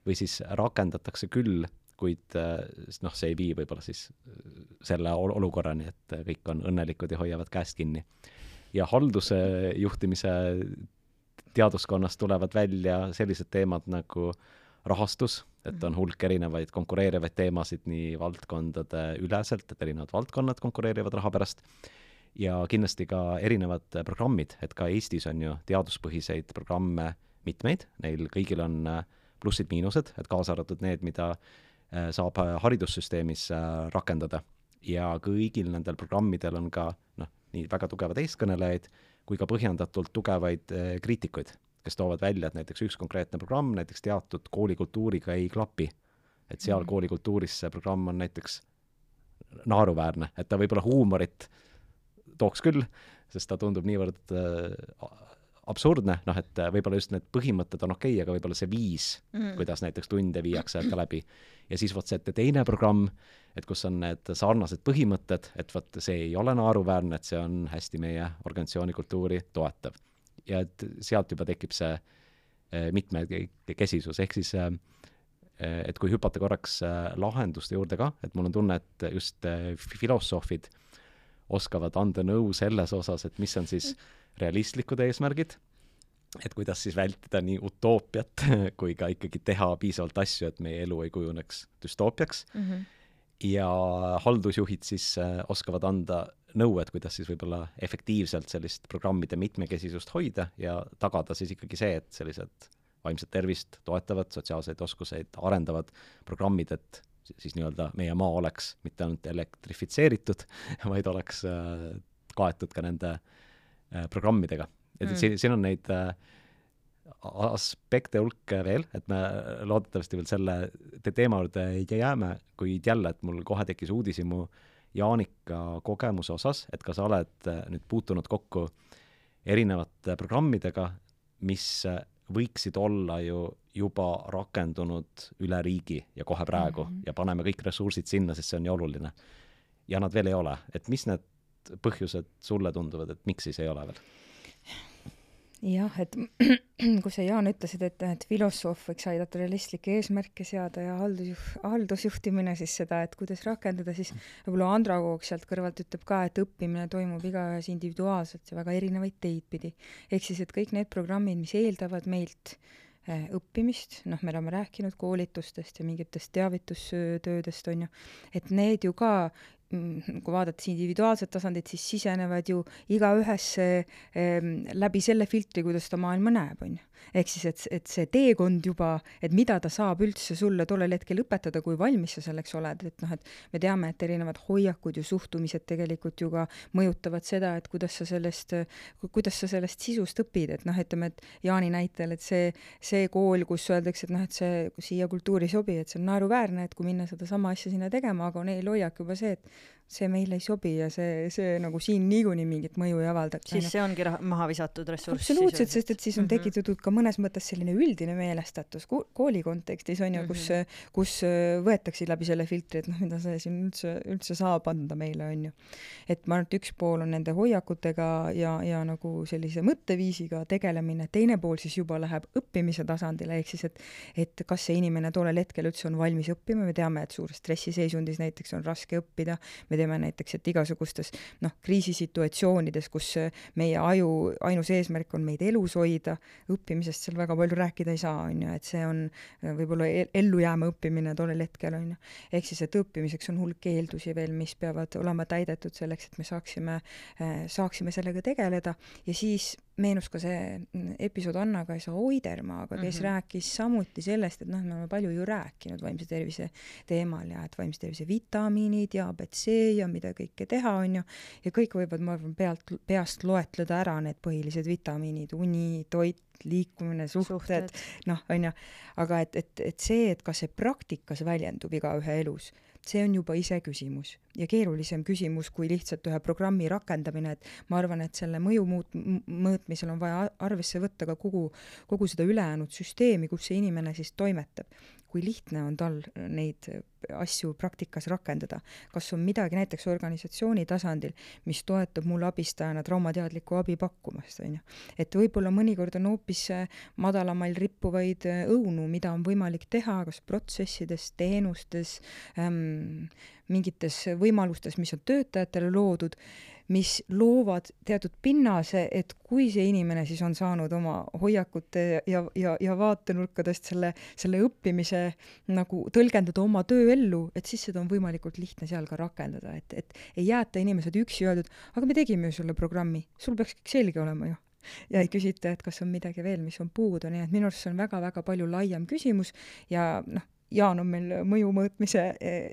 või siis rakendatakse küll, kuid noh, see ei vii võib-olla siis selle olukorrani, et kõik on õnnelikud ja hoiavad käest kinni. ja halduse juhtimise teaduskonnast tulevad välja sellised teemad nagu rahastus, et on hulk erinevaid konkureerivaid teemasid nii valdkondade üleselt, et erinevad valdkonnad konkureerivad raha pärast, ja kindlasti ka erinevad programmid, et ka Eestis on ju teaduspõhiseid programme mitmeid, neil kõigil on plussid-miinused, et kaasa arvatud need, mida äh, saab haridussüsteemis äh, rakendada. ja kõigil nendel programmidel on ka noh, nii väga tugevad eeskõnelejaid kui ka põhjendatult tugevaid äh, kriitikuid kes toovad välja, et näiteks üks konkreetne programm näiteks teatud koolikultuuriga ei klapi. et seal mm -hmm. koolikultuuris see programm on näiteks naeruväärne, et ta võib-olla huumorit tooks küll, sest ta tundub niivõrd äh, absurdne, noh et võib-olla just need põhimõtted on okei okay,, aga võib-olla see viis mm, kuidas näiteks tunde viiakse ka läbi. ja siis vot see teine programm, et kus on need sarnased põhimõtted, et vot see ei ole naeruväärne, et see on hästi meie organisatsiooni kultuuri toetav ja et sealt juba tekib see eh, mitmekesisus, ehk siis eh, et kui hüpata korraks lahenduste juurde ka, et mul on tunne, et just filosoofid oskavad anda nõu selles osas, et mis on siis realistlikud eesmärgid, et kuidas siis vältida nii utoopiat (laughs) kui ka ikkagi teha piisavalt asju, et meie elu ei kujuneks düstoopiaks mm. -hmm. Ja haldusjuhid siis oskavad anda nõu, et kuidas siis võib-olla efektiivselt sellist programmide mitmekesisust hoida ja tagada siis ikkagi see, et sellised vaimset tervist toetavad, sotsiaalseid oskuseid arendavad programmid, et siis nii-öelda meie maa oleks mitte ainult elektrifitseeritud, (laughs) vaid oleks äh, kaetud ka nende äh, programmidega. et mm. siin, siin on neid äh, aspekte hulk veel, et me loodetavasti veel selle te teema juurde jääme, kuid jälle, et mul kohe tekkis uudishimu Jaanika kogemuse osas, et kas sa oled äh, nüüd puutunud kokku erinevate programmidega, mis äh, võiksid olla ju juba rakendunud üle riigi ja kohe praegu mm -hmm. ja paneme kõik ressursid sinna, sest see on nii oluline. ja nad veel ei ole, et mis need põhjused sulle tunduvad, et miks siis ei ole veel? Jah, et (clears throat) kui sa, Jaan, ütlesid, et, et filosoof võiks aidata realistlikke eesmärke seada ja haldusjuht, haldusjuhtimine siis seda, et kuidas rakendada, siis võib-olla Andra Kook sealt kõrvalt ütleb ka, et õppimine toimub igaühes individuaalselt ja väga erinevaid teid pidi. ehk siis, et kõik need programmid, mis eeldavad meilt eh, õppimist, noh, me oleme rääkinud koolitustest ja mingitest teavitustöödest, on ju, et need ju ka kui vaadata individuaalset tasandit, siis sisenevad ju igaühesse ehm, läbi selle filtri, kuidas ta maailma näeb, on ju ehk siis, et, et see teekond juba, et mida ta saab üldse sulle tollel hetkel õpetada, kui valmis sa selleks oled, et noh, et me teame, et erinevad hoiakud ja suhtumised tegelikult ju ka mõjutavad seda, et kuidas sa sellest, kuidas sa sellest sisust õpid, et noh, ütleme, et Jaani näitel, et see, see kool, kus öeldakse, et noh, et see siia kultuuri ei sobi, et see on naeruväärne, et kui minna sedasama asja sinna tegema, aga neil hoiak juba see, et see meile ei sobi ja see, see nagu siin niikuinii mingit mõju ei avalda. siis see ongi maha visatud ressurss. absoluutselt, sest et siis on mm -hmm. tekitatud ka mõnes mõttes selline üldine meelestatus kooli kontekstis on ju, kus mm, -hmm. kus võetakse läbi selle filtri, et noh, mida see siin üldse, üldse saab anda meile, on ju. et ma arvan, et üks pool on nende hoiakutega ja, ja nagu sellise mõtteviisiga tegelemine, teine pool siis juba läheb õppimise tasandile, ehk siis et et kas see inimene tollel hetkel üldse on valmis õppima, me teame, et suures stressiseisundis näiteks on raske õppida, me teame näiteks, et igasugustes noh, kriisisituatsioonides, kus meie aju ainus eesmärk on meid elus hoida, õppimisest seal väga palju rääkida ei saa, on ju, et see on võib-olla ellujääma õppimine tollel hetkel, on ju. ehk siis, et õppimiseks on hulk eeldusi veel, mis peavad olema täidetud selleks, et me saaksime, saaksime sellega tegeleda ja siis meenus ka see mm, episood Anna-Kaisa Oidermaaga, kes mm -hmm. rääkis samuti sellest, et noh, me oleme palju ju rääkinud vaimse tervise teemal ja et vaimse tervise vitamiinid ja abc ja mida kõike teha, on ju, ja kõik võivad, ma arvan, pealt, peast loetleda ära need põhilised vitamiinid, uni, toit, liikumine, suhted, suhted., noh, on ju, aga et, et, et see, et kas see praktikas väljendub igaühe elus see on juba iseküsimus ja keerulisem küsimus kui lihtsalt ühe programmi rakendamine, et ma arvan, et selle mõju muut-, mõõtmisel on vaja arvesse võtta ka kogu, kogu seda ülejäänud süsteemi, kus see inimene siis toimetab. Kui lihtne on tal neid asju praktikas rakendada. kas on midagi näiteks organisatsiooni tasandil, mis toetab mul abistajana traumateadlikku abi pakkumast, on ju. et võib-olla mõnikord on hoopis madalamail rippuvaid õunu, mida on võimalik teha kas protsessides, teenustes ähm,, mingites võimalustes, mis on töötajatele loodud mis loovad teatud pinnase, et kui see inimene siis on saanud oma hoiakute ja, ja, ja vaatenurkadest selle, selle õppimise nagu tõlgendada oma tööellu, et siis seda on võimalikult lihtne seal ka rakendada, et, et ei jäeta inimesed üksi öeldud, aga me tegime ju sulle programmi, sul peaks kõik selge olema ju. Ja ei küsita, et kas on midagi veel, mis on puudu, nii et minu arust see on väga-väga palju laiem küsimus ja noh, Jaan on meil mõju mõõtmise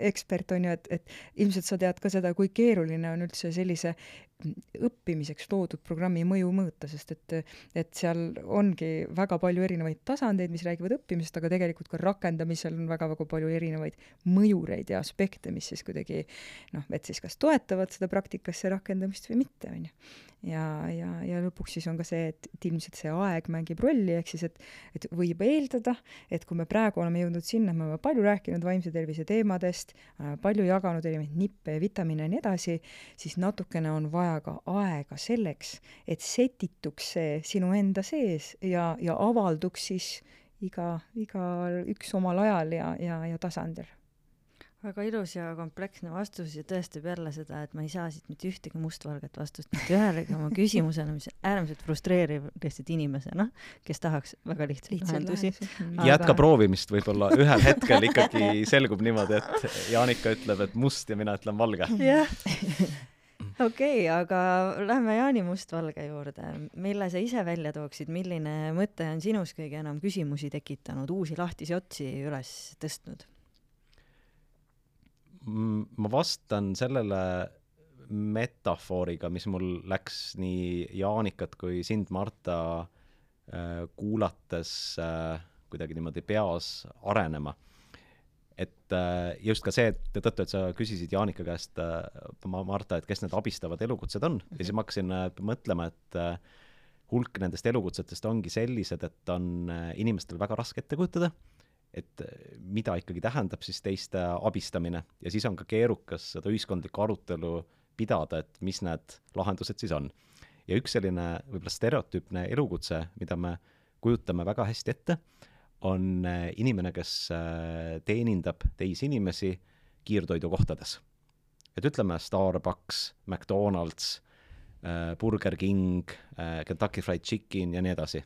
ekspert, on ju, et, et ilmselt sa tead ka seda, kui keeruline on üldse sellise õppimiseks loodud programmi mõju mõõta, sest et, et seal ongi väga palju erinevaid tasandeid, mis räägivad õppimisest, aga tegelikult ka rakendamisel on väga-väga palju erinevaid mõjureid ja aspekte, mis siis kuidagi noh, et siis kas toetavad seda praktikasse rakendamist või mitte, on ju. Ja, ja, ja lõpuks siis on ka see, et, et ilmselt see aeg mängib rolli, ehk siis et, et võib eeldada, et kui me praegu oleme jõudnud sinna, me oleme palju rääkinud vaimse tervise teemadest, palju jaganud erinevaid nippe ja vitamiine ja nii edasi, siis natukene on vaja ka aega selleks, et setituks see sinu enda sees ja, ja avalduks siis iga, iga üks omal ajal ja, ja, ja tasandil. Väga ilus ja kompleksne vastus ja tõestab jälle seda, et ma ei saa siit mitte ühtegi mustvalget vastust mitte ühelegi oma küsimusele, mis on äärmiselt frustreeriv lihtsalt inimesena, kes tahaks väga lihtsaid lahendusi. Aga... jätka proovimist, võib-olla. Ühel hetkel ikkagi (laughs) selgub niimoodi, et Jaanika ütleb, et must ja mina ütlen valge. jah okei okay,, aga lähme Jaani Mustvalge juurde. mille sa ise välja tooksid, milline mõte on sinus kõige enam küsimusi tekitanud, uusi lahtisi otsi üles tõstnud? ma vastan sellele metafooriga, mis mul läks nii Jaanikat kui sind, Marta, äh, kuulates äh, kuidagi niimoodi peas arenema. Et äh, just ka see, et tõttu, et sa küsisid Jaanika käest, Marta, et kes need abistavad elukutsed on mm, -hmm. ja siis ma hakkasin mõtlema, et hulk nendest elukutsetest ongi sellised, et on inimestel väga raske ette kujutada et mida ikkagi tähendab siis teiste abistamine ja siis on ka keerukas seda ühiskondlikku arutelu pidada, et mis need lahendused siis on. ja üks selline võib-olla stereotüüpne elukutse, mida me kujutame väga hästi ette, on eh, inimene, kes eh, teenindab teisi inimesi kiirtoidukohtades. et ütleme Starbucks, McDonalds, Burger King, Kentucky Fried Chicken ja nii edasi.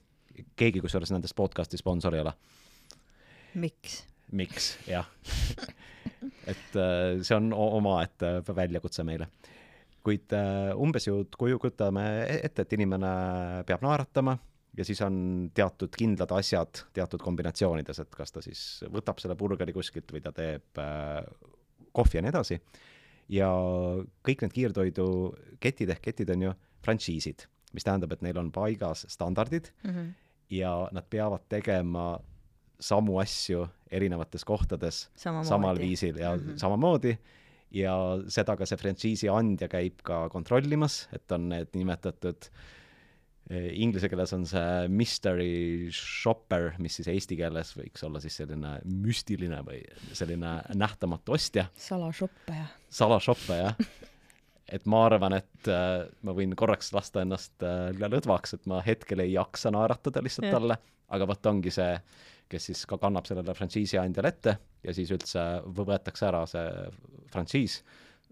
keegi kusjuures nendest podcast'i sponsor ei ole miks? miks, jah (laughs) et äh, see on omaette väljakutse meile. kuid äh, umbes ju kujutame ette, et inimene peab naeratama ja siis on teatud kindlad asjad teatud kombinatsioonides, et kas ta siis võtab selle burgeri kuskilt või ta teeb äh, kohvi ja nii edasi. ja kõik need kiirtoiduketid ehk ketid on ju frantsiisid, mis tähendab, et neil on paigas standardid mm -hmm. ja nad peavad tegema samu asju erinevates kohtades Samamoodi. samal viisil ja mm -hmm. samamoodi ja seda ka see frantsiisi andja käib ka kontrollimas, et on need nimetatud eh, Inglise keeles on see mystery shopper, mis siis eesti keeles võiks olla siis selline müstiline või selline nähtamatu ostja. salashoppaja. salashoppaja et ma arvan, et äh, ma võin korraks lasta ennast äh, lõdvaks, et ma hetkel ei jaksa naeratada lihtsalt ja. talle, aga vot ongi see kes siis ka kannab sellele frantsiisi andjale ette ja siis üldse võetakse ära see frantsiis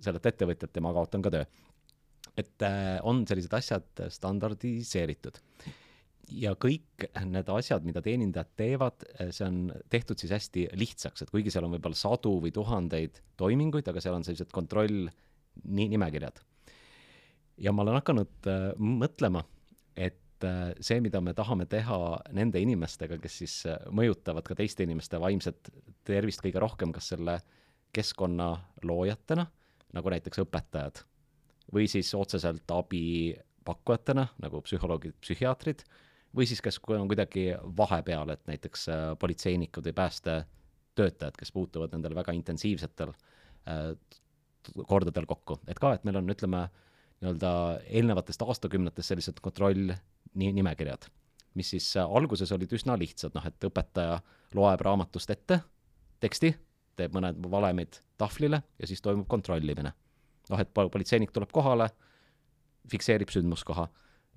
sellelt ettevõtjalt ja ma kaotan ka töö. Et äh, on sellised asjad standardiseeritud. ja kõik need asjad, mida teenindajad teevad, äh, see on tehtud siis hästi lihtsaks, et kuigi seal on võib-olla sadu või tuhandeid toiminguid, aga seal on sellised kontroll nimekirjad. ja ma olen hakanud äh, mõtlema, et see, mida me tahame teha nende inimestega, kes siis mõjutavad ka teiste inimeste vaimset tervist kõige rohkem, kas selle keskkonna loojatena, nagu näiteks õpetajad, või siis otseselt abipakkujatena, nagu psühholoogid, psühhiaatrid, või siis kes on kuidagi vahepeal, et näiteks äh, politseinikud või päästetöötajad, kes puutuvad nendel väga intensiivsetel äh, kordadel kokku, et ka, et meil on, ütleme, nii-öelda eelnevatest aastakümnetest sellised kontroll ni-, nimekirjad, mis siis äh, alguses olid üsna lihtsad, noh et õpetaja loeb raamatust ette teksti, teeb mõned valemid tahvlile ja siis toimub kontrollimine. Noh, et pol- politseinik tuleb kohale, fikseerib sündmuskoha,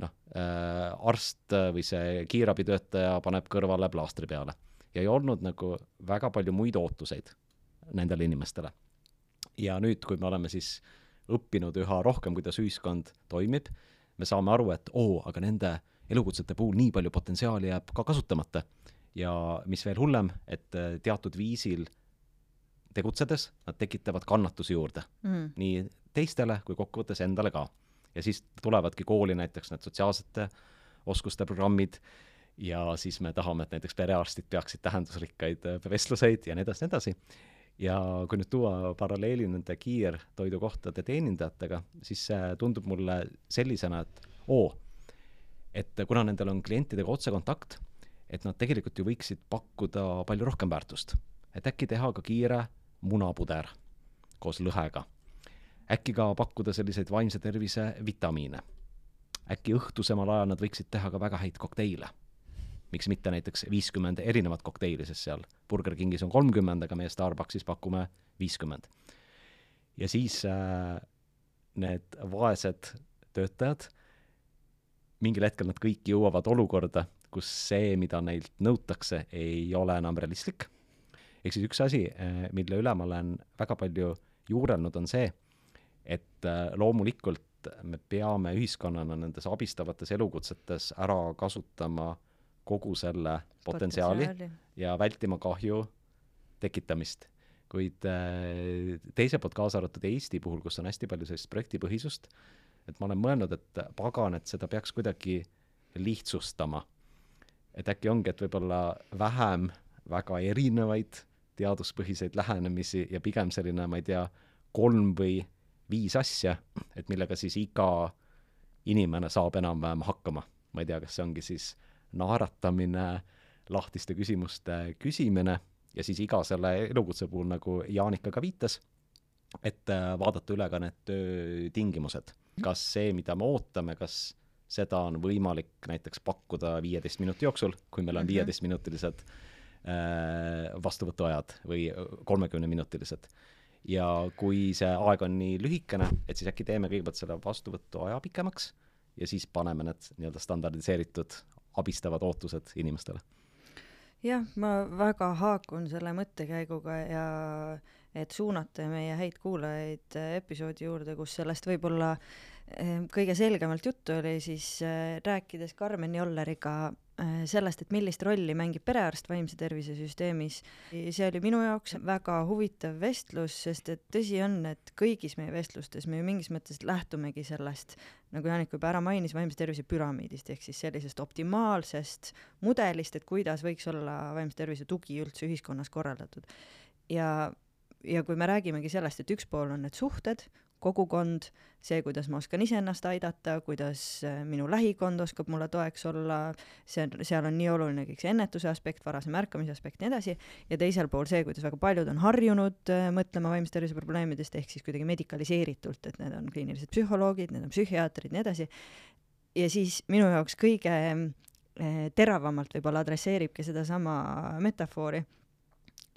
noh äh,, arst või see kiirabitöötaja paneb kõrvale plaastri peale. ja ei olnud nagu väga palju muid ootuseid nendele inimestele. ja nüüd, kui me oleme siis õppinud üha rohkem, kuidas ühiskond toimib, me saame aru, et oo, aga nende elukutsete puhul nii palju potentsiaali jääb ka kasutamata. ja mis veel hullem, et äh, teatud viisil tegutsedes nad tekitavad kannatusi juurde mm. nii teistele kui kokkuvõttes endale ka. ja siis tulevadki kooli näiteks need sotsiaalsete oskuste programmid ja siis me tahame, et näiteks perearstid peaksid tähendusrikkaid äh, vestluseid ja nii edasi, nii edasi. ja kui nüüd tuua paralleeli nende kiirtoidukohtade teenindajatega, siis see tundub mulle sellisena, et oo, et kuna nendel on klientidega otsekontakt, et nad tegelikult ju võiksid pakkuda palju rohkem väärtust. et äkki teha ka kiire munapuder koos lõhega. Äkki ka pakkuda selliseid vaimse tervise vitamiine. äkki õhtusemal ajal nad võiksid teha ka väga häid kokteile. miks mitte näiteks viiskümmend erinevat kokteili, sest seal Burger Kingis on kolmkümmend, aga meie Starbucksis pakume viiskümmend. ja siis äh, need vaesed töötajad, mingil hetkel nad kõik jõuavad olukorda, kus see, mida neilt nõutakse, ei ole enam realistlik ehk siis üks asi, eh, mille üle ma olen väga palju juurelnud, on see, et eh, loomulikult me peame ühiskonnana nendes abistavates elukutsetes ära kasutama kogu selle potentsiaali, potentsiaali. ja vältima kahju tekitamist. kuid eh, teiselt poolt, kaasa arvatud Eesti puhul, kus on hästi palju sellist projektipõhisust, et ma olen mõelnud, et pagan, et seda peaks kuidagi lihtsustama. et äkki ongi, et võib-olla vähem väga erinevaid teaduspõhiseid lähenemisi ja pigem selline, ma ei tea, kolm või viis asja, et millega siis iga inimene saab enam-vähem hakkama. ma ei tea, kas see ongi siis naeratamine, lahtiste küsimuste küsimine ja siis iga selle elukutse puhul, nagu Jaanika ka viitas, et äh, vaadata üle ka need töötingimused. kas see, mida me ootame, kas seda on võimalik näiteks pakkuda viieteist minuti jooksul, kui meil on mhm. viieteistminutilised mm -hmm Äh, vastuvõtuajad või kolmekümneminutilised. Ja kui see aeg on nii lühikene, et siis äkki teeme kõigepealt selle vastuvõtuaja pikemaks ja siis paneme need nii-öelda standardiseeritud abistavad ootused inimestele. jah, ma väga haakun selle mõttekäiguga ja et suunata meie häid kuulajaid episoodi juurde, kus sellest võib-olla eh, kõige selgemalt juttu oli, siis eh, rääkides Karmen Jolleriga Äh, sellest, et millist rolli mängib perearst vaimse tervise süsteemis. see oli minu jaoks väga huvitav vestlus, sest et tõsi on, et kõigis meie vestlustes me ju mingis mõttes lähtumegi sellest, nagu Jaanik juba ära mainis, vaimse tervise püramiidist ehk siis sellisest optimaalsest mudelist, et kuidas võiks olla vaimse tervise tugi üldse ühiskonnas korraldatud. ja, ja kui me räägimegi sellest, et üks pool on need suhted, kogukond, see, kuidas ma oskan iseennast aidata, kuidas äh, minu lähikond oskab mulle toeks olla, see seal on nii oluline kõik see ennetuse aspekt, varase märkamise aspekt ja nii edasi, ja teisel pool see, kuidas väga paljud on harjunud äh, mõtlema vaimse tervise probleemidest, ehk siis kuidagi medikaliseeritult, et need on kliinilised psühholoogid, need on psühhiaatrid, nii edasi, ja siis minu jaoks kõige äh, teravamalt võib-olla adresseeribki sedasama metafoori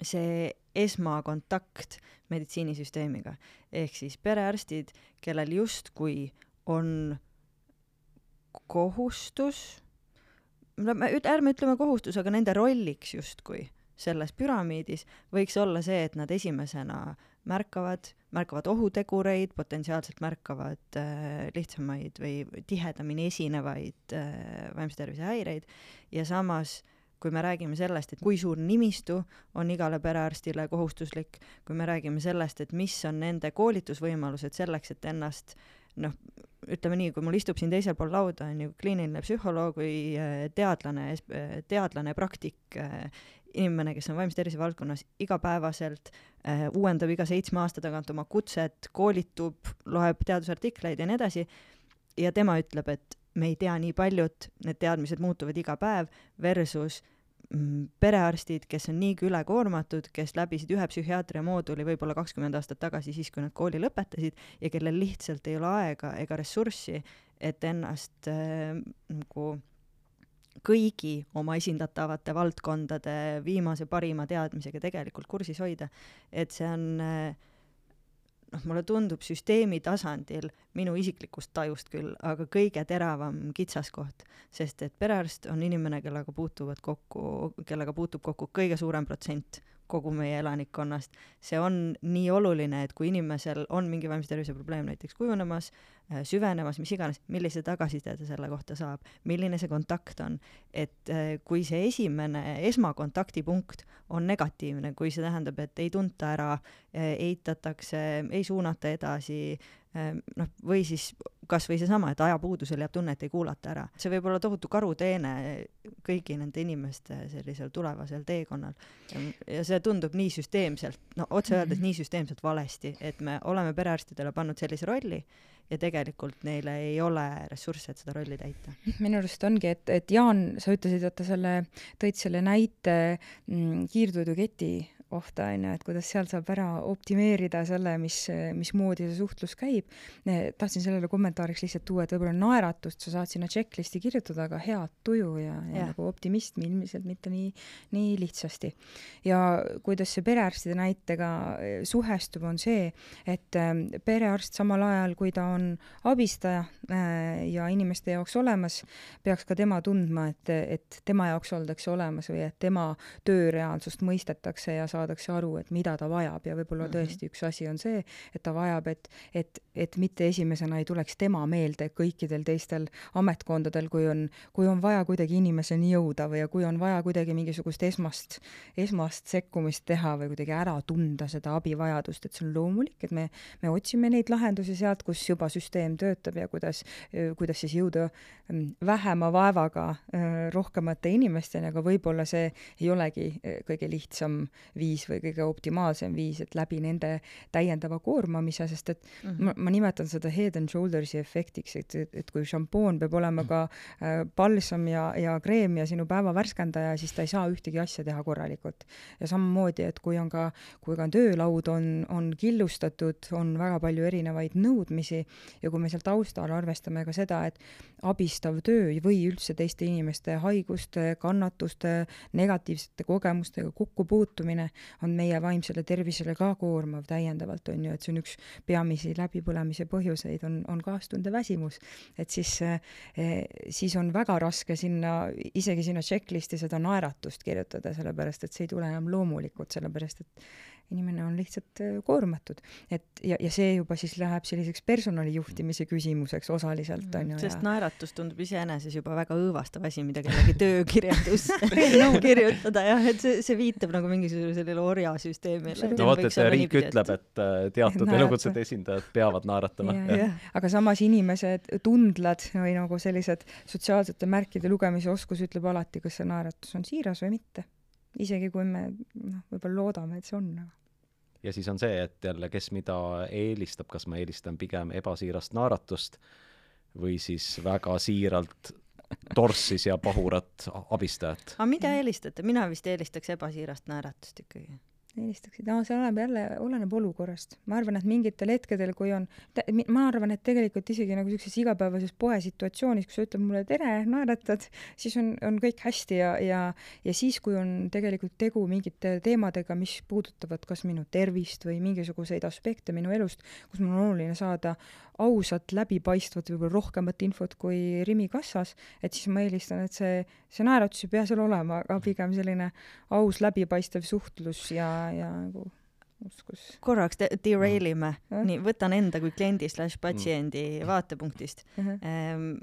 see esmakontakt meditsiinisüsteemiga. Ehk siis perearstid, kellel justkui on kohustus, ärme ütleme kohustus, aga nende rolliks justkui selles püramiidis võiks olla see, et nad esimesena märkavad, märkavad ohutegureid, potentsiaalselt märkavad äh, lihtsamaid või tihedamini esinevaid äh, vaimse tervise häireid ja samas äh, kui me räägime sellest, et kui suur nimistu on igale perearstile kohustuslik, kui me räägime sellest, et mis on nende koolitusvõimalused selleks, et ennast noh, ütleme nii, kui mul istub siin teisel pool lauda, on ju kliiniline psühholoog või äh, teadlane, äh, teadlane, praktik, äh, inimene, kes on vaimse tervise valdkonnas igapäevaselt äh,, uuendab iga seitsme aasta tagant oma kutset, koolitub, loeb teadusartikleid ja nii edasi, ja tema ütleb, et me ei tea nii paljut, need teadmised muutuvad iga päev, versus mm, perearstid, kes on niigi ülekoormatud, kes läbisid ühe psühhiaatria mooduli võib-olla kakskümmend aastat tagasi, siis kui nad kooli lõpetasid ja kellel lihtsalt ei ole aega ega ressurssi, et ennast äh, nagu kõigi oma esindatavate valdkondade viimase parima teadmisega tegelikult kursis hoida, et see on äh, noh, mulle tundub süsteemi tasandil, minu isiklikust tajust küll, aga kõige teravam kitsaskoht, sest et perearst on inimene, kellega puutuvad kokku, kellega puutub kokku kõige suurem protsent kogu meie elanikkonnast. see on nii oluline, et kui inimesel on mingi vaimse tervise probleem näiteks kujunemas, äh, süvenemas, mis iganes, millise tagasiside ta selle kohta saab, milline see kontakt on, et äh, kui see esimene esmakontaktipunkt on negatiivne, kui see tähendab, et ei tunta ära, äh, eitatakse, ei suunata edasi, noh, või siis kas või seesama, et ajapuudusel jääb tunne, et ei kuulata ära. see võib olla tohutu karuteene kõigi nende inimeste sellisel tulevasel teekonnal. ja see tundub nii süsteemselt, no otse öeldes nii süsteemselt valesti, et me oleme perearstidele pannud sellise rolli ja tegelikult neile ei ole ressursse, et seda rolli täita. minu arust ongi, et, et Jaan, sa ütlesid, et ta selle, tõid selle näite mm, kiirtoiduketi kohta, on ju, et kuidas seal saab ära optimeerida selle, mis, mismoodi see suhtlus käib. tahtsin sellele kommentaariks lihtsalt tuua, et võib-olla naeratust sa saad sinna checklist'i kirjutada, aga head tuju ja, ja, ja nagu optimismi ilmselt mitte nii, nii lihtsasti. ja kuidas see perearstide näitega eh, suhestub, on see, et eh, perearst samal ajal, kui ta on abistaja eh, ja inimeste jaoks olemas, peaks ka tema tundma, et, et tema jaoks oldakse olemas või et tema tööreaalsust mõistetakse ja saab saadakse aru, et mida ta vajab ja võib-olla mm -hmm. tõesti üks asi on see, et ta vajab, et, et, et mitte esimesena ei tuleks tema meelde kõikidel teistel ametkondadel, kui on, kui on vaja kuidagi inimeseni jõuda või kui on vaja kuidagi mingisugust esmast, esmast sekkumist teha või kuidagi ära tunda seda abivajadust, et see on loomulik, et me, me otsime neid lahendusi sealt, kus juba süsteem töötab ja kuidas, kuidas siis jõuda mm, vähema vaevaga rohkemate inimesteni, aga võib-olla see ei olegi kõige lihtsam viis viis või kõige optimaalsem viis, et läbi nende täiendava koormamise, sest et mm -hmm. ma, ma nimetan seda head and shoulders'i efektiks, et, et, et kui šampoon peab olema ka äh, palsam ja, ja kreem ja sinu päeva värskendaja, siis ta ei saa ühtegi asja teha korralikult. ja samamoodi, et kui on ka, kui ka töölaud on, on killustatud, on väga palju erinevaid nõudmisi ja kui me seal taustal arvestame ka seda, et abistav töö või üldse teiste inimeste haiguste, kannatuste, negatiivsete kogemustega kokkupuutumine on meie vaimsele tervisele ka koormav täiendavalt, on ju, et see on üks peamisi läbipõlemise põhjuseid, on, on kaastunde väsimus. et siis eh,, siis on väga raske sinna, isegi sinna checklist'i seda naeratust kirjutada, sellepärast et see ei tule enam loomulikult, sellepärast et inimene on lihtsalt äh, koormatud. et ja, ja see juba siis läheb selliseks personali juhtimise küsimuseks osaliselt, mm, on ju. sest ja... naeratus tundub iseenesest juba väga õõvastav asi, mida kellegi (laughs) töökirjandus (laughs) no, kirjutada jah, et see, see viitab nagu mingisugusele orjasüsteemile. no vot, et riik ütleb, et äh, teatud elukutsete esindajad peavad naeratama. aga samas inimesed, tundlad või nagu sellised sotsiaalsete märkide lugemise oskus ütleb alati, kas see naeratus on siiras või mitte isegi kui me noh, võib-olla loodame, et see on. Ja siis on see, et jälle, kes mida eelistab, kas ma eelistan pigem ebasiirast naeratust või siis väga siiralt torssis ja pahurat abistajat. aga mida eelistate? mina vist eelistaks ebasiirast naeratust ikkagi eelistaksid, no see oleneb jälle, oleneb olukorrast. ma arvan, et mingitel hetkedel, kui on, ma arvan, et tegelikult isegi nagu niisuguses igapäevases poesituatsioonis, kus sa ütled mulle tere, naeratad, siis on, on kõik hästi ja, ja, ja siis, kui on tegelikult tegu mingite teemadega, mis puudutavad kas minu tervist või mingisuguseid aspekte minu elust, kus mul on oluline saada ausat, läbipaistvat, võib-olla rohkemat infot kui Rimi kassas, et siis ma eelistan, et see, see naeratus ei pea seal olema, aga pigem selline aus, läbipaistev suhtlus ja, ja nagu uskus. korraks de derail ime mm., nii, võtan enda kui kliendi slaš patsiendi mm. vaatepunktist mm. -hmm.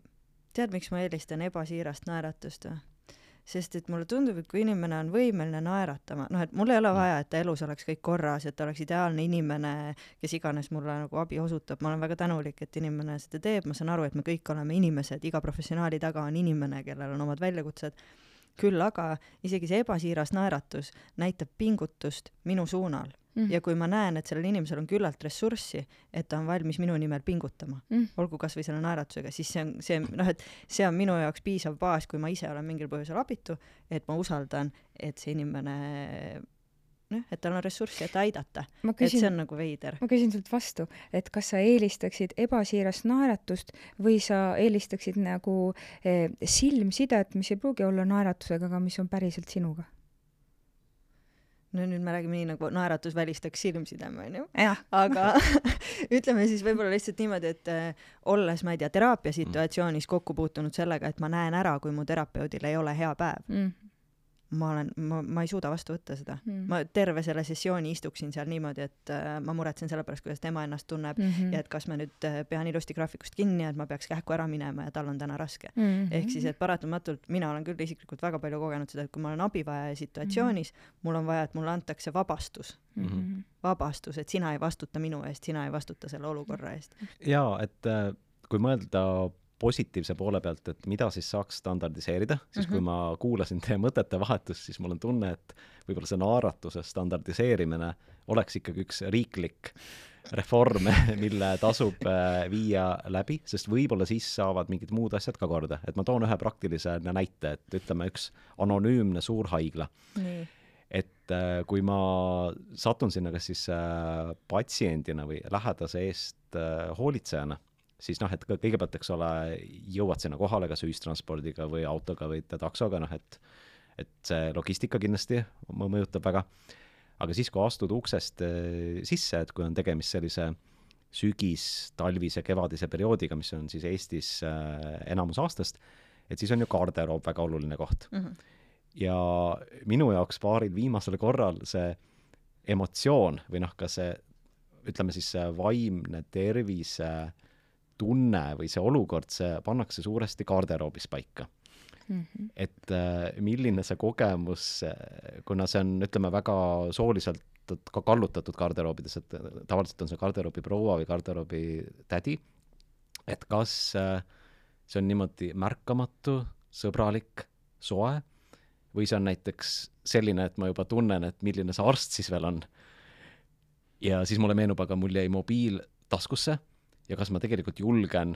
tead, miks ma eelistan ebasiirast naeratust või? Sest et mulle tundub, et kui inimene on võimeline naeratama, noh, et mul ei ole mm. vaja, et ta elus oleks kõik korras, et ta oleks ideaalne inimene, kes iganes mulle nagu abi osutab, ma olen väga tänulik, et inimene seda teeb, ma saan aru, et me kõik oleme inimesed, iga professionaali taga on inimene, kellel on omad väljakutsed, küll aga isegi see ebasiiras naeratus näitab pingutust minu suunal mm. ja kui ma näen, et sellel inimesel on küllalt ressurssi, et ta on valmis minu nimel pingutama mm., olgu kas või selle naeratusega, siis see on, see noh, et see on minu jaoks piisav baas, kui ma ise olen mingil põhjusel abitu, et ma usaldan, et see inimene noh, et tal on ressurssi, et aidata. et see on nagu veider. ma küsin sult vastu, et kas sa eelistaksid ebasiirast naeratust või sa eelistaksid nagu eh, silmsidet, mis ei pruugi olla naeratusega, aga mis on päriselt sinuga? No nüüd me räägime nii, nagu naeratus välistaks silmsideme, onju. aga (laughs) ütleme siis võib-olla lihtsalt niimoodi, et äh, olles, ma ei tea, teraapiasituatsioonis kokku puutunud sellega, et ma näen ära, kui mu terapeudil ei ole hea päev, mm. Ma olen, ma, ma ei suuda vastu võtta seda Mm. ma terve selle sessiooni istuksin seal niimoodi, et äh, ma muretsen selle pärast, kuidas tema ennast tunneb Mm -hmm. ja et kas ma nüüd äh, pean ilusti graafikust kinni ja et ma peaks kähku ära minema ja tal on täna raske. mm -hmm. ehk siis, et paratamatult mina olen küll isiklikult väga palju kogenud seda, et kui ma olen abivajaja situatsioonis mm, -hmm. mul on vaja, et mulle antakse vabastus, mm -hmm. vabastus, et sina ei vastuta minu eest, sina ei vastuta selle olukorra eest. jaa, et äh, kui mõelda positiivse poole pealt, et mida siis saaks standardiseerida, siis mm -hmm. kui ma kuulasin teie mõtete vahetust, siis mul on tunne, et võib-olla see naaratuse standardiseerimine oleks ikkagi üks riiklik reform, (laughs) mille tasub äh, viia läbi, sest võib-olla siis saavad mingid muud asjad ka korda. et ma toon ühe praktilise näite, et ütleme, üks anonüümne suurhaigla nii. et äh, kui ma satun sinna kas siis äh, patsiendina või lähedase eest äh, hoolitsejana, siis noh, et kõ- kõigepealt, eks ole, jõuad sinna kohale kas ühistranspordiga või autoga või taksoga, noh et et see logistika kindlasti mõ- mõjutab väga. aga siis, kui astud uksest äh, sisse, et kui on tegemist sellise sügis, talvise, kevadise perioodiga, mis on siis Eestis äh, enamus aastast, et siis on ju garderoob väga oluline koht Mm -hmm. ja minu jaoks paaril viimasel korral see emotsioon või noh, ka see ütleme siis vaimne tervise tunne või see olukord, see pannakse suuresti garderoobis paika. mm -hmm. et äh, milline see kogemus, kuna see on, ütleme, väga sooliselt ka kallutatud garderoobides, et tavaliselt on see garderoobi proua või garderoobi tädi, et kas äh, see on niimoodi märkamatu, sõbralik, soe või see on näiteks selline, et ma juba tunnen, et milline see arst siis veel on. ja siis mulle meenub, aga mul jäi mobiil taskusse ja kas ma tegelikult julgen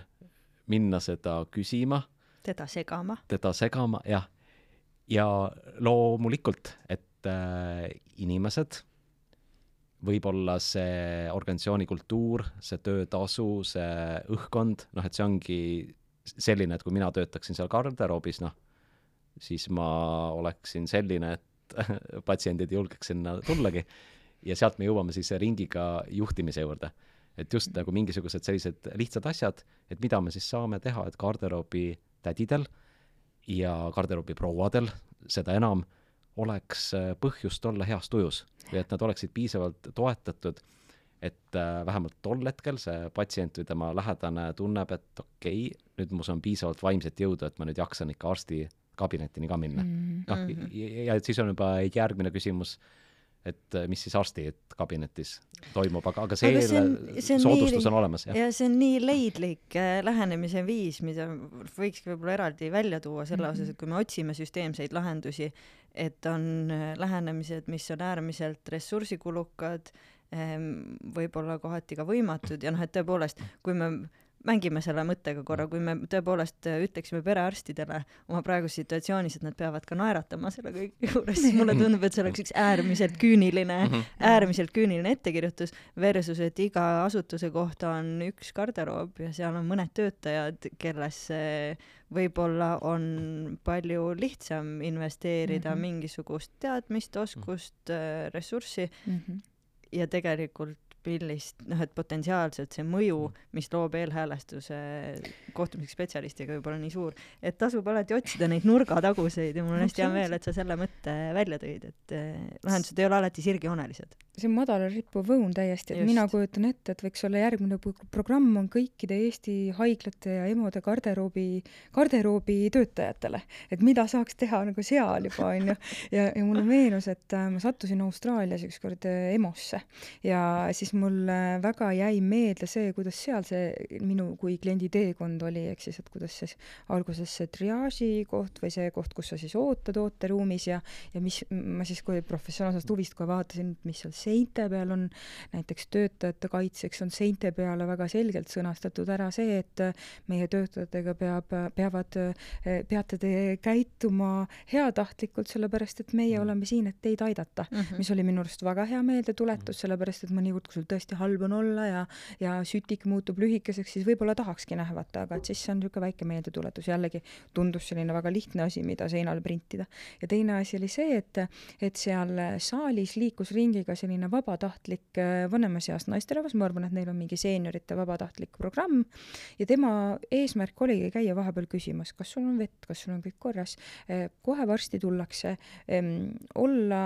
minna seda küsima, teda segama. teda segama, jah. ja loomulikult, et äh, inimesed, võib-olla see organisatsiooni kultuur, see töötasu, see õhkkond, noh, et see ongi selline, et kui mina töötaksin seal garderoobis, noh, siis ma oleksin selline, et (laughs) patsiendid ei julgeks sinna tullagi. ja sealt me jõuame siis ringiga juhtimise juurde. Et just nagu mingisugused sellised lihtsad asjad, et mida me siis saame teha, et garderoobi tädidel ja garderoobi prouadel, seda enam, oleks äh, põhjust olla heas tujus või et nad oleksid piisavalt toetatud, et äh, vähemalt tol hetkel see patsient või tema lähedane tunneb, et okei okay,, nüüd mus on piisavalt vaimset jõudu, et ma nüüd jaksan ikka arsti kabinetini ka minna mm -hmm. noh ja et siis on juba järgmine küsimus, et äh, mis siis arsti kabinetis toimub, aga, aga see, Aga see on- see on soodustus nii- on olemas, jah. ja see on nii leidlik äh, lähenemise viis, mida võikski võib-olla eraldi välja tuua selle Mhm. osas, et kui me otsime süsteemseid lahendusi, et on äh, lähenemised, mis on äärmiselt ressursikulukad, ehm, võib-olla kohati ka võimatud ja noh, et tõepoolest, kui me mängime selle mõttega korra, kui me tõepoolest äh, ütleksime perearstidele oma praeguses situatsioonis, et nad peavad ka naeratama selle kõige juures, siis mulle (laughs) tundub, et see oleks üks äärmiselt küüniline Mhm. äärmiselt küüniline ettekirjutus versus, et iga asutuse kohta on üks garderoob ja seal on mõned töötajad, kellesse võib-olla on palju lihtsam investeerida mm. -hmm. mingisugust teadmist, oskust, ressurssi mm -hmm. ja tegelikult millist, noh, et potentsiaalselt see mõju, mis loob eelhäälestuse kohtumiseks spetsialistiga, võib olla nii suur, et tasub alati otsida neid nurgataguseid ja mul on hästi hea meel, et sa selle mõtte välja tõid, et eh, lahendused ei ole alati sirgjoonelised. see on madalal rippuv õun täiesti, et Just. mina kujutan ette, et võiks olla järgmine pro- programm on kõikide Eesti haiglate ja EMO-de garderoobi, garderoobi töötajatele, et mida saaks teha nagu seal juba onju. ja, ja mulle meenus, et äh, ma sattusin Austraalias ükskord äh, EMO-sse ja siis mul äh, väga jäi meelde see, kuidas seal see minu kui kliendi teekond oli, ehk siis, et kuidas siis alguses see triaaži koht või see koht, kus sa siis ootad ooteruumis ja, ja mis ma siis kui professionaalsest huvist kohe vaatasin, mis seal seinte peal on näiteks töötajate kaitseks on seinte peale väga selgelt sõnastatud ära see, et meie töötajatega peab, peavad, peate te käituma heatahtlikult, sellepärast et meie mm. oleme siin, et teid aidata mm, -hmm. mis oli minu arust väga hea meeldetuletus, mm. sellepärast et mõnikord, kui sul tõesti halb on olla ja, ja sütik muutub lühikeseks, siis võib-olla tahakski nähvata, aga et siis see on niisugune väike meeldetuletus, jällegi tundus selline väga lihtne asi, mida seinale printida. ja teine asi oli see, et, et seal saalis liikus ringi ka selline vabatahtlik äh, vanemas eas naisterahvas, ma arvan, et neil on mingi seeniorite vabatahtlik programm. Ja tema eesmärk oligi käia vahepeal küsimas, kas sul on vett, kas sul on kõik korras, äh, kohe varsti tullakse, olla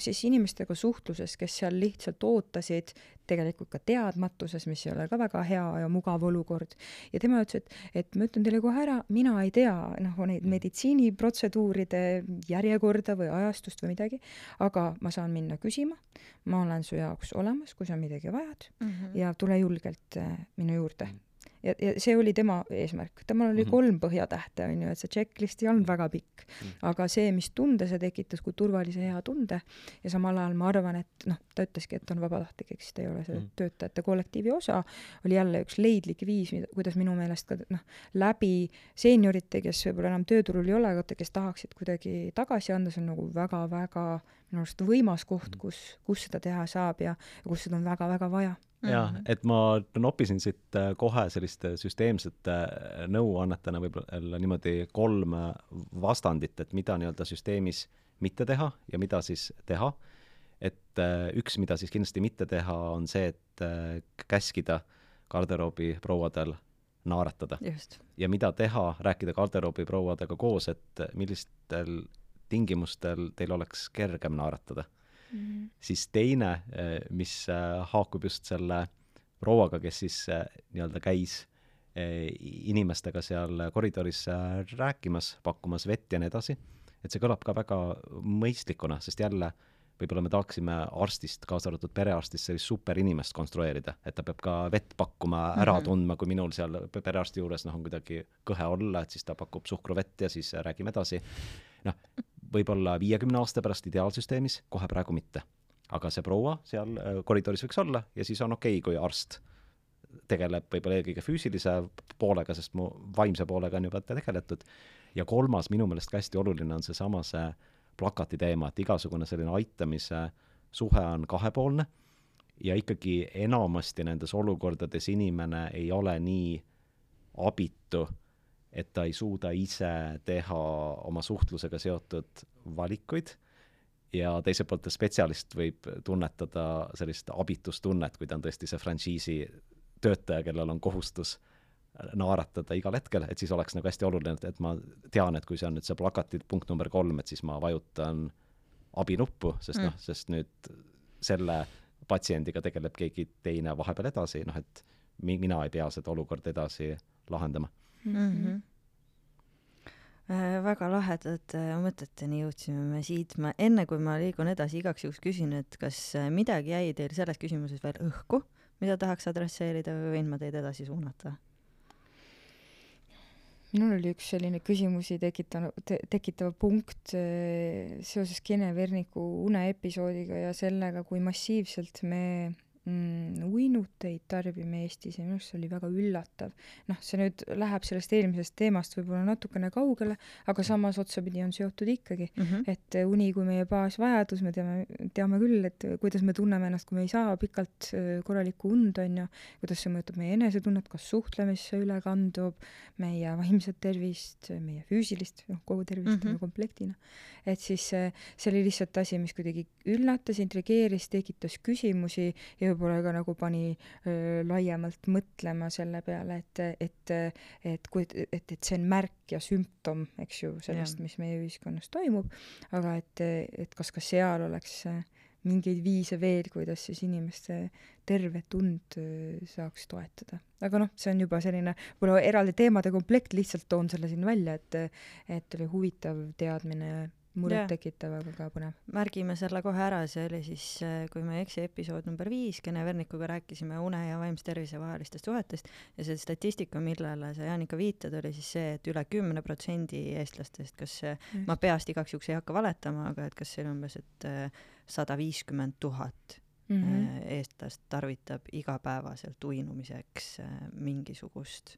siis inimestega suhtluses, kes seal lihtsalt ootasid tegelikult ka teadmatuses, mis ei ole ka väga hea ja mugav olukord. ja tema ütles, et, et ma ütlen teile kohe ära, mina ei tea noh, neid meditsiiniprotseduuride järjekorda või ajastust või midagi, aga ma saan minna küsima, ma olen su jaoks olemas, kui sa midagi vajad mm -hmm. ja tule julgelt äh, minu juurde ja, ja see oli tema eesmärk. temal oli mm -hmm. kolm põhjatähte, on ju, et see checklist ei olnud väga pikk mm. -hmm. aga see, mis tunde see tekitas, kui turvalise hea tunde ja samal ajal ma arvan, et noh, ta ütleski, et on vabatahtlik, eks ta ei ole see mm -hmm. töötajate kollektiivi osa, oli jälle üks leidlik viis, kuidas minu meelest ka noh, läbi seeniorite, kes võib-olla enam tööturul ei ole, aga kes tahaksid kuidagi tagasi anda, see on nagu väga-väga minu arust võimas koht, mhm. kus, kus seda teha saab ja, ja kus seda on väga-väga vaja jah, mhm. et ma noppisin siit äh, kohe selliste süsteemsete äh, nõuannetena võib-olla niimoodi kolm äh, vastandit, et mida nii-öelda süsteemis mitte teha ja mida siis teha. et üks, mida siis kindlasti mitte teha, on see, et käskida garderoobi prouadel naeratada. ja mida teha, rääkida garderoobi prouadega koos, et millistel tingimustel teil oleks kergem naeratada mm.. siis teine, eh, mis eh, haakub just selle prouaga, kes siis eh, nii-öelda käis inimestega seal koridoris rääkimas, pakkumas vett ja nii edasi, et see kõlab ka väga mõistlikuna, sest jälle võib-olla me tahaksime arstist, kaasa arvatud perearstist, sellist superinimest konstrueerida, et ta peab ka vett pakkuma, ära mm -hmm. tundma, kui minul seal perearsti juures noh, on kuidagi kõhe olla, et siis ta pakub suhkruvett ja siis räägime edasi. noh, võib-olla viiekümne aasta pärast ideaalsüsteemis, kohe praegu mitte. aga see proua seal äh, koridoris võiks olla ja siis on okei okay,, kui arst tegeleb võib-olla eelkõige füüsilise poolega, sest mu vaimse poolega on juba tegeletud, ja kolmas minu meelest ka hästi oluline on seesama see plakati teema, et igasugune selline aitamise suhe on kahepoolne ja ikkagi enamasti nendes olukordades inimene ei ole nii abitu et ta ei suuda ise teha oma suhtlusega seotud valikuid ja teiselt poolt spetsialist võib tunnetada sellist abitustunnet, kui ta on tõesti see frantsiisi töötaja, kellel on kohustus naeratada igal hetkel, et siis oleks nagu hästi oluline, et, ma tean, et kui see on nüüd see plakati punkt number kolm, et siis ma vajutan abinuppu, sest mm. noh, sest nüüd selle patsiendiga tegeleb keegi teine vahepeal edasi, noh et mi-, mina ei pea seda olukorda edasi lahendama mm. -hmm. Äh, väga lahedate äh, mõteteni jõudsime me siit, ma enne kui ma liigun edasi, igaks juhuks küsin, et kas äh, midagi jäi teil selles küsimuses veel õhku, mida tahaks adresseerida või võin ma teid edasi suunata? minul oli üks selline küsimusi tekitanud te,, tekitav punkt seoses Kene Verniku uneepisoodiga ja sellega, kui massiivselt me mm, uinuteid tarbime Eestis ja minu arust see oli väga üllatav. noh, see nüüd läheb sellest eelmisest teemast võib-olla natukene kaugele, aga samas otsapidi on seotud ikkagi mm, -hmm. et uni kui meie baasvajadus, me teame, teame küll, et kuidas me tunneme ennast, kui me ei saa pikalt äh, korralikku und, on ju, kuidas see mõjutab meie enesetunnet, kas suhtlemisse üle kandub, meie vaimset tervist, meie füüsilist, noh, kogu tervist mm -hmm. komplektina. Et siis see, see oli lihtsalt asi, mis kuidagi üllatas, intrigeeris, tekitas küsimusi ja võib-olla ka nagu pani öö, laiemalt mõtlema selle peale, et, et, et kui, et, et see on märk ja sümptom, eks ju, sellest, mis meie ühiskonnas toimub, aga et, et kas ka seal oleks mingeid viise veel, kuidas siis inimeste tervet und saaks toetada. aga noh, see on juba selline võib-olla eraldi teemade komplekt, lihtsalt toon selle siin välja, et, et oli huvitav teadmine murettekitav, aga ka põnev. märgime selle kohe ära, see oli siis, äh, kui ma ei eksi, episood number viis, Kene Vernikuga rääkisime une ja vaimse tervise vahelistest suhetest ja see statistika, millele sa, Jaanika, viitad, oli siis see, et üle kümne protsendi eestlastest, kas ma peast igaks juhuks ei hakka valetama, aga et kas see on umbes, et äh, sada viiskümmend tuhat mm -hmm. eestlast tarvitab igapäevaselt uinumiseks mingisugust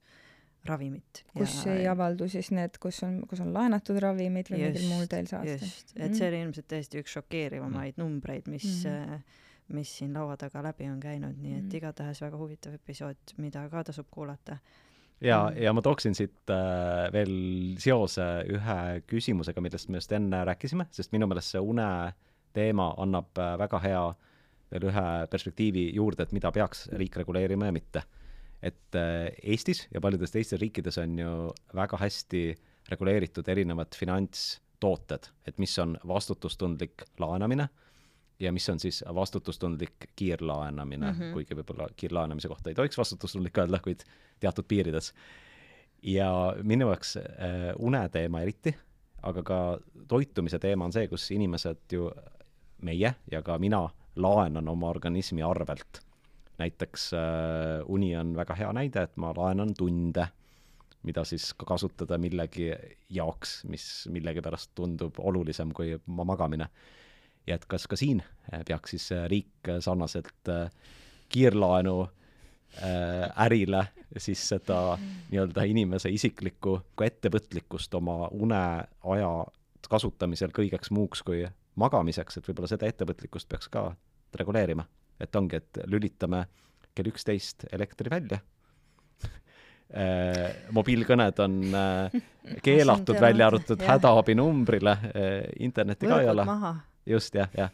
ravimit. kus ja... ei avaldu siis need, kus on, kus on laenatud ravimid või mingil muul teel saastel? just, et see oli ilmselt tõesti üks šokeerivamaid numbreid, mis mm, -hmm. mis siin laua taga läbi on käinud, nii et mm igatahes väga huvitav episood, mida ka tasub kuulata ja, ja ma tooksin siit äh, veel seose ühe küsimusega, millest me just enne rääkisime, sest minu meelest see une teema annab äh, väga hea veel ühe perspektiivi juurde, et mida peaks riik reguleerima ja mitte et äh, Eestis ja paljudes teistes riikides on ju väga hästi reguleeritud erinevad finantstooted, et mis on vastutustundlik laenamine ja mis on siis vastutustundlik kiirlaenamine mm, -hmm. kuigi võib-olla kiirlaenamise kohta ei tohiks vastutustundlik öelda, kuid teatud piirides. ja minu jaoks äh, une teema eriti, aga ka toitumise teema on see, kus inimesed ju, meie ja ka mina, laenan oma organismi arvelt näiteks äh, uni on väga hea näide, et ma laenan tunde, mida siis ka kasutada millegi jaoks, mis millegipärast tundub olulisem kui oma magamine. ja et kas ka siin äh, peaks siis äh, riik sarnaselt äh, kiirlaenu äh, ärile siis seda nii-öelda inimese isiklikku ettevõtlikkust oma uneaja kasutamisel kõigeks muuks kui magamiseks, et võib-olla seda ettevõtlikkust peaks ka reguleerima et ongi, et lülitame kell üksteist elektri välja (laughs) äh, mobiilkõned on äh, keelatud, (laughs) välja arvatud hädaabinumbrile, äh, internetti ka ei ole. just, jah, jah.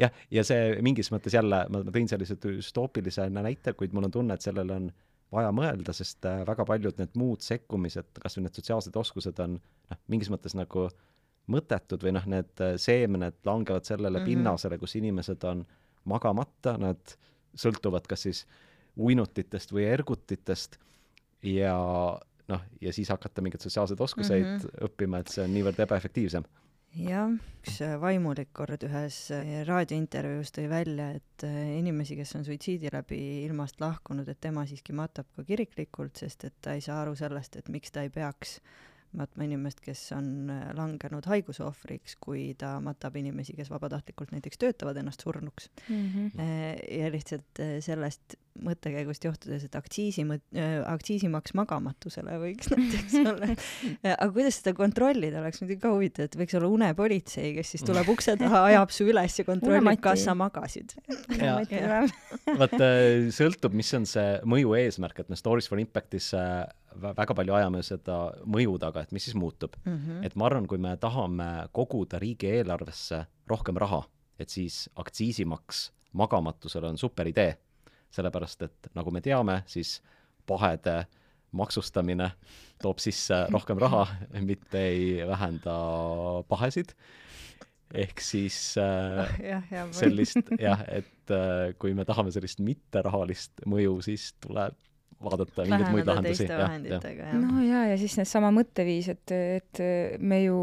jah, ja see mingis mõttes jälle, ma tõin sellise düstoopilise näite, kuid mul on tunne, et sellele on vaja mõelda, sest väga paljud need muud sekkumised, kas või need sotsiaalsed oskused on noh, mingis mõttes nagu mõttetud või noh, need seemned langevad sellele mm -hmm. pinnasele, kus inimesed on äh, magamata, nad sõltuvad kas siis uinutitest või ergutitest ja noh, ja siis hakata mingeid sotsiaalseid oskuseid mm -hmm. õppima, et see on niivõrd ebaefektiivsem. jah, üks vaimulik kord ühes raadiointervjuus tõi välja, et inimesi, kes on suitsiidi läbi ilmast lahkunud, et tema siiski matab ka kiriklikult, sest et ta ei saa aru sellest, et miks ta ei peaks matma inimest, kes on äh, langenud haiguse ohvriks, kui ta matab inimesi, kes vabatahtlikult näiteks töötavad ennast surnuks mm. -hmm. ja lihtsalt äh, sellest mõttekäigust johtudes, et aktsiisi mõt-, aktsiisimaks magamatusele võiks (laughs) näiteks olla. aga kuidas seda kontrollida, oleks muidugi ka huvitav, et võiks olla unepolitsei, kes siis tuleb ukse taha, ajab su üles ja kontrollib, kas sa magasid. (laughs) vaat sõltub, mis on see mõju eesmärk, et me Stories for Impactis väga palju ajame seda mõju taga, et mis siis muutub mm. -hmm. et ma arvan, kui me tahame koguda riigieelarvesse rohkem raha, et siis aktsiisimaks magamatusele on super idee. Sellepärast, et nagu me teame, siis pahede maksustamine toob sisse rohkem raha, mitte ei vähenda pahesid. Ehk siis äh, ah, jah, jah, sellist jah, et äh, kui me tahame sellist mitterahalist mõju, siis tuleb vaadata mingeid muid lahendusi. no ja, ja siis needsama mõtteviis, et, et me ju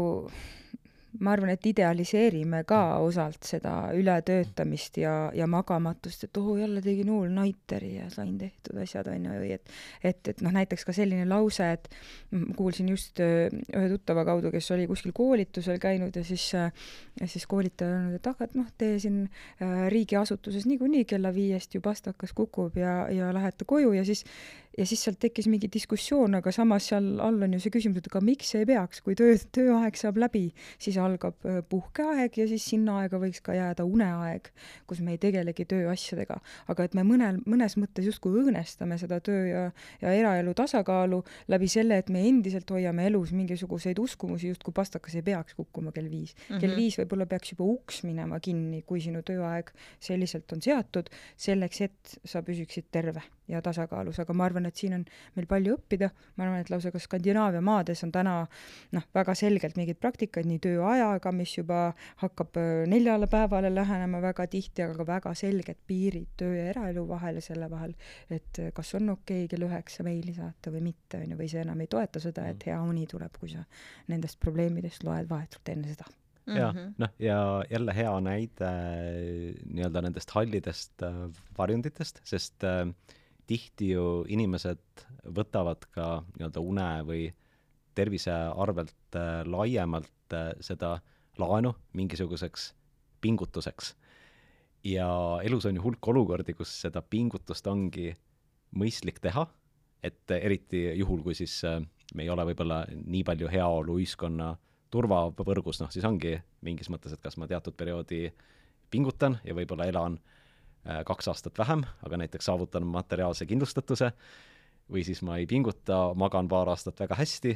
ma arvan, et idealiseerime ka osalt seda ületöötamist ja, ja magamatust, et oh, jälle tegin all nighteri ja sain tehtud asjad, on ju, või et et, et noh, näiteks ka selline lause, et kuulsin just äh, ühe tuttava kaudu, kes oli kuskil koolitusel käinud ja siis, äh, ja siis koolitaja öelnud, et ah, et noh, te siin äh, riigiasutuses niikuinii kella viiest ju pastakas kukub ja, ja lähete koju ja siis ja siis sealt tekkis mingi diskussioon, aga samas seal all on ju see küsimus, et aga miks ei peaks, kui töö, tööaeg saab läbi, siis algab puhkeaeg ja siis sinna aega võiks ka jääda uneaeg, kus me ei tegelegi tööasjadega. aga et me mõnel, mõnes mõttes justkui õõnestame seda töö ja, ja eraelu tasakaalu läbi selle, et me endiselt hoiame elus mingisuguseid uskumusi, justkui pastakas ei peaks kukkuma kell viis mm. -hmm. kell viis võib-olla peaks juba uks minema kinni, kui sinu tööaeg selliselt on seatud, selleks et sa püsiksid terve ja tasakaalus, aga ma arvan, et siin on meil palju õppida, ma arvan, et lausa ka Skandinaavia maades on täna noh, väga selgelt mingeid praktikaid nii tööajaga, mis juba hakkab äh, neljale päevale lähenema väga tihti, aga ka väga selged piirid töö ja eraelu vahel ja selle vahel, et äh, kas on okei okay kell üheksa meili saata või mitte, on ju, või see enam ei toeta seda, et mm. hea uni tuleb, kui sa nendest probleemidest loed vahetult enne seda jah mm -hmm., noh ja jälle hea näide nii-öelda nendest hallidest äh, varjunditest, sest äh, tihti ju inimesed võtavad ka nii-öelda une või tervise arvelt äh, laiemalt äh, seda laenu mingisuguseks pingutuseks. ja elus on ju hulk olukordi, kus seda pingutust ongi mõistlik teha, et eriti juhul, kui siis äh, me ei ole võib-olla nii palju heaoluühiskonna turvavõrgus, noh siis ongi mingis mõttes, et kas ma teatud perioodi pingutan ja võib-olla elan äh, kaks aastat vähem, aga näiteks saavutan materiaalse kindlustatuse, või siis ma ei pinguta, magan paar aastat väga hästi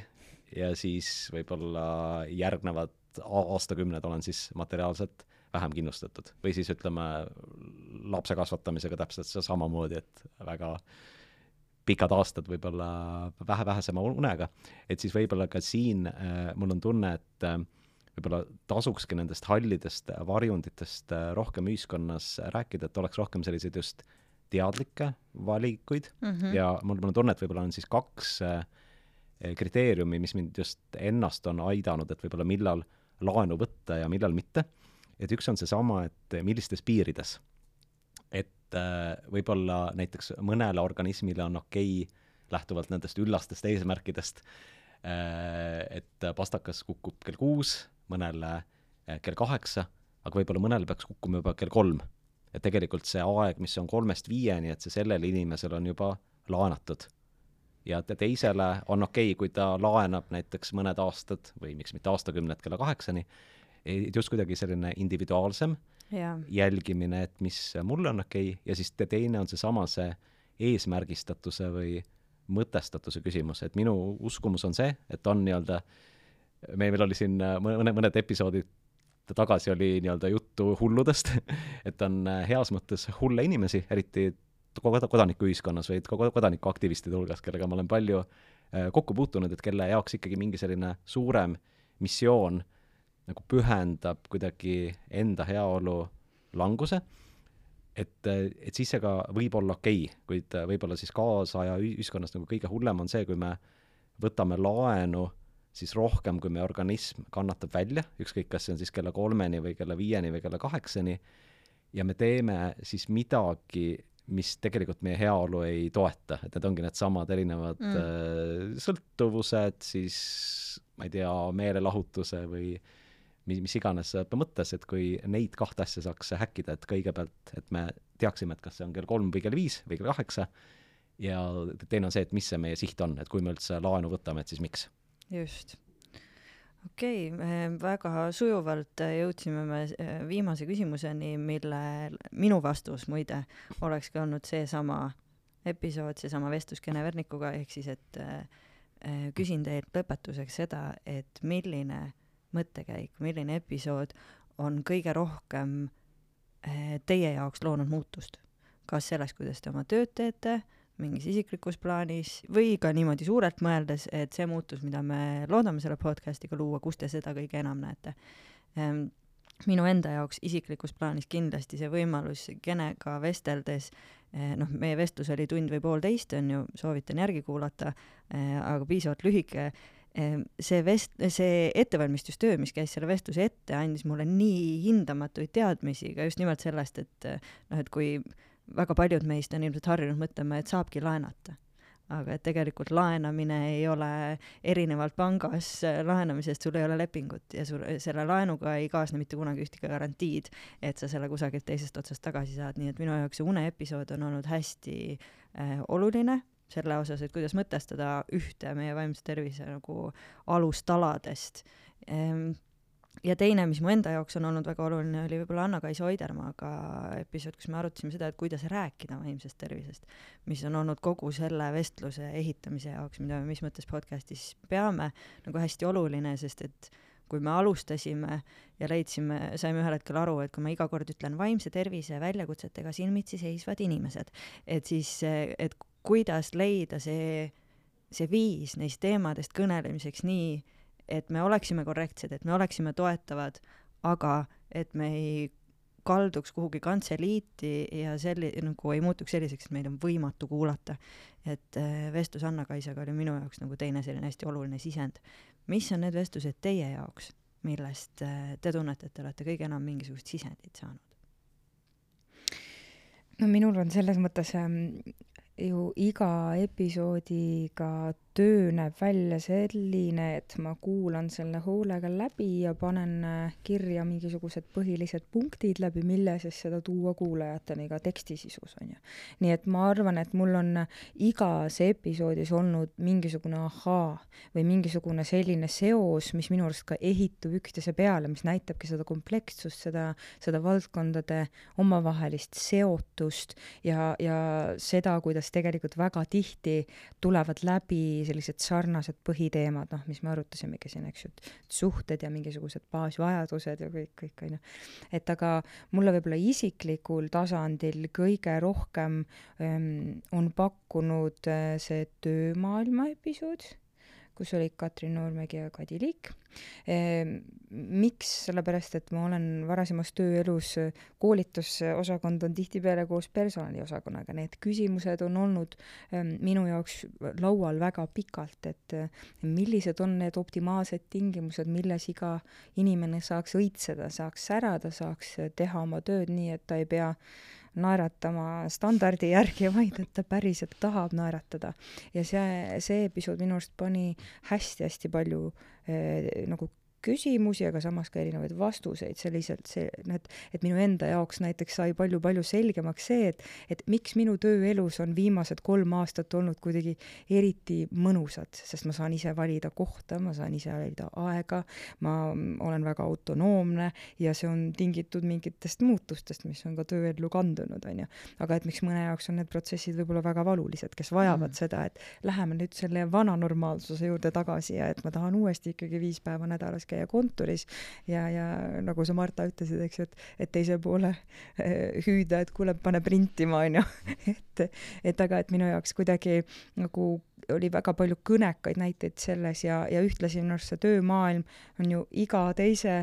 ja siis võib-olla järgnevad aastakümned olen siis materiaalselt vähem kindlustatud. või siis ütleme, lapse kasvatamisega täpselt samamoodi, et väga pikad aastad võib-olla vähe vähesema unega, et siis võib-olla ka siin äh, mul on tunne, et äh, võib-olla tasukski nendest hallidest varjunditest äh, rohkem ühiskonnas rääkida, et oleks rohkem selliseid just teadlikke valikuid mm -hmm. ja mul, mul on tunne, et võib-olla on siis kaks äh, kriteeriumi, mis mind just ennast on aidanud, et võib-olla millal laenu võtta ja millal mitte et üks on seesama, et millistes piirides. et äh, võib-olla näiteks mõnele organismile on okei okay, lähtuvalt nendest üllastest eesmärkidest äh,, et pastakas kukub kell kuus, mõnele äh, kell kaheksa, aga võib-olla mõnel peaks kukkuma juba kell kolm. et tegelikult see aeg, mis on kolmest viieni, et see sellele inimesele on juba laenatud ja teisele on okei okay,, kui ta laenab näiteks mõned aastad või miks mitte aastakümned kella kaheksani just kuidagi selline individuaalsem ja. jälgimine, et mis mulle on okei okay, ja siis teine on seesama see eesmärgistatuse või mõtestatuse küsimus, et minu uskumus on see, et on nii-öelda, meil, meil oli siin mõne, mõned episoodid tagasi oli nii-öelda juttu hulludest (laughs) et on heas mõttes hulle inimesi, eriti kodanikuühiskonnas või kodanikuaktivistide hulgas, kellega ma olen palju äh, kokku puutunud, et kelle jaoks ikkagi mingi selline suurem missioon äh, nagu pühendab kuidagi enda heaolu languse, et, et siis see ka võib olla okei okay,, kuid võib-olla siis kaasaja ühiskonnas nagu kõige hullem on see, kui me võtame laenu siis rohkem, kui meie organism kannatab välja, ükskõik, kas see on siis kella kolmeni või kella viieni või kella kaheksani, ja me teeme siis midagi, mis tegelikult meie heaolu ei toeta, et need ongi needsamad erinevad mm. äh, sõltuvused, siis ma ei tea, meelelahutuse või mis, mis iganes mõttes, et kui neid kahte asja saaks häkkida, et kõigepealt, et me teaksime, et kas see on kell kolm või kell viis või kell kaheksa, ja teine on see, et mis see meie siht on, et kui me üldse laenu võtame, et siis miks. Just. okei okay,, väga sujuvalt jõudsime me eh, viimase küsimuseni, mille minu vastus muide olekski olnud seesama episood, seesama vestlus Kene Vernikuga, ehk siis et äh, küsin teilt lõpetuseks seda, et milline mõttekäik, milline episood on kõige rohkem eh, teie jaoks loonud muutust? kas selles, kuidas te oma tööd teete, mingis isiklikus plaanis või ka niimoodi suurelt mõeldes, et see muutus, mida me loodame selle podcast'iga luua, kus te seda kõige enam näete? Ehm, minu enda jaoks isiklikus plaanis kindlasti see võimalus Genega vesteldes eh, noh, meie vestlus oli tund või poolteist, on ju, soovitan järgi kuulata, eh, aga piisavalt lühike Ehm, see vest-, see ettevalmistustöö, mis käis selle vestluse ette, andis mulle nii hindamatuid teadmisi ka just nimelt sellest, et noh, et kui väga paljud meist on ilmselt harjunud mõtlema, et saabki laenata. aga et tegelikult laenamine ei ole, erinevalt pangas laenamisest, sul ei ole lepingut ja sul selle laenuga ei kaasne mitte kunagi ühtegi garantiid, et sa selle kusagilt teisest otsast tagasi saad, nii et minu jaoks see uneepisood on olnud hästi äh, oluline selle osas, et kuidas mõtestada ühte meie vaimse tervise nagu alustaladest. Ehm, ja teine, mis mu enda jaoks on olnud väga oluline, oli võib-olla Anna-Kaisa Oidermaaga episood, kus me arutasime seda, et kuidas rääkida vaimsest tervisest, mis on olnud kogu selle vestluse ehitamise jaoks, mida me mis mõttes podcastis peame, nagu hästi oluline, sest et kui me alustasime ja leidsime, saime ühel hetkel aru, et kui ma iga kord ütlen vaimse tervise väljakutsetega silmitsi seisvad inimesed, et siis, et kuidas leida see, see viis neist teemadest kõnelemiseks nii, et me oleksime korrektsed, et me oleksime toetavad, aga et me ei kalduks kuhugi kantseliiti ja selli-, nagu ei muutuks selliseks, et meid on võimatu kuulata. et äh, vestlus Anna-Kaisaga oli minu jaoks nagu teine selline hästi oluline sisend. mis on need vestlused teie jaoks, millest äh, te tunnete, et te olete kõige enam mingisugust sisendit saanud? no minul on selles mõttes ähm, ju iga episoodiga töö näeb välja selline, et ma kuulan selle hoolega läbi ja panen äh, kirja mingisugused põhilised punktid, läbi mille siis seda tuua kuulajateni ka teksti sisus, on ju. nii et ma arvan, et mul on igas episoodis olnud mingisugune ahaa või mingisugune selline seos, mis minu arust ka ehitub üksteise peale, mis näitabki seda komplekssust, seda, seda valdkondade omavahelist seotust ja, ja seda, kuidas tegelikult väga tihti tulevad läbi sellised sarnased põhiteemad, noh, mis me arutasimegi siin, eks ju, et suhted ja mingisugused baasvajadused ja kõik, kõik, on ju. et aga mulle võib-olla isiklikul tasandil kõige rohkem ähm, on pakkunud äh, see töömaailma episood kus olid Katrin Noormägi ja Kadi Liik ehm,. miks, sellepärast et ma olen varasemas tööelus, koolitusosakond on tihtipeale koos personaliosakonnaga, need küsimused on olnud ehm, minu jaoks laual väga pikalt, et millised on need optimaalsed tingimused, milles iga inimene saaks õitseda, saaks särada, saaks teha oma tööd nii, et ta ei pea naeratama standardi järgi, vaid et ta päriselt tahab naeratada. ja see, see episood minu arust pani hästi-hästi palju eh, nagu küsimusi, aga samas ka erinevaid vastuseid selliselt, see, et, et minu enda jaoks näiteks sai palju-palju selgemaks see, et, et miks minu tööelus on viimased kolm aastat olnud kuidagi eriti mõnusad, sest ma saan ise valida kohta, ma saan ise valida aega, ma olen väga autonoomne ja see on tingitud mingitest muutustest, mis on ka tööellu kandunud, on ju. aga et miks mõne jaoks on need protsessid võib-olla väga valulised, kes vajavad mm. seda, et läheme nüüd selle vana normaalsuse juurde tagasi ja et ma tahan uuesti ikkagi viis päeva nädalas käia käia kontoris ja, ja nagu sa, Marta, ütlesid, eks ju, et, et teise poole eh, hüüda, et kuule, pane printima, onju. (laughs) et, et aga, et minu jaoks kuidagi nagu oli väga palju kõnekaid näiteid selles ja, ja ühtlasi minu arust see töömaailm on ju iga teise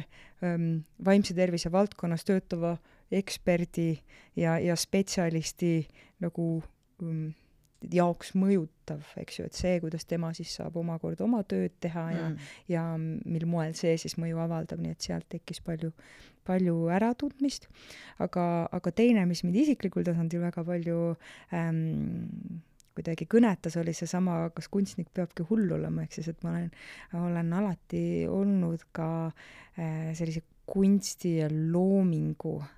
ähm, vaimse tervise valdkonnas töötava eksperdi ja, ja spetsialisti nagu ähm, jaoks mõjutav, eks ju, et see, kuidas tema siis saab omakorda oma tööd teha ja mm., ja mil moel see siis mõju avaldab, nii et sealt tekkis palju, palju äratundmist. aga, aga teine, mis mind isiklikul tasandil väga palju ähm, kuidagi kõnetas, oli seesama, kas kunstnik peabki hull olema, ehk siis, et ma olen, olen alati olnud ka äh, sellise kunsti ja loomingu äh,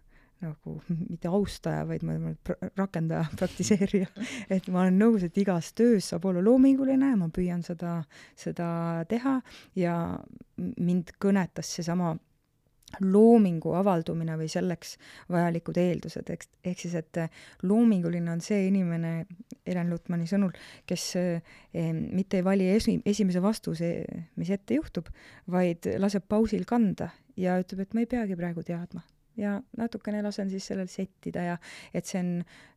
nagu (laughs) mitte austaja, vaid ma olen rakendaja, (laughs) praktiseerija. et ma olen nõus, et igas töös saab olla loominguline ma püüan seda, seda teha. Ja mind kõnetas seesama loomingu avaldumine või selleks vajalikud eeldused, eks, ehk siis, et loominguline on see inimene, Elen Lutmani sõnul, kes eh, mitte ei vali esi, esimese vastuse, mis ette juhtub, vaid laseb pausil kanda ja ütleb, et ma ei peagi praegu teadma ja natukene lasen siis sellel settida ja et see on,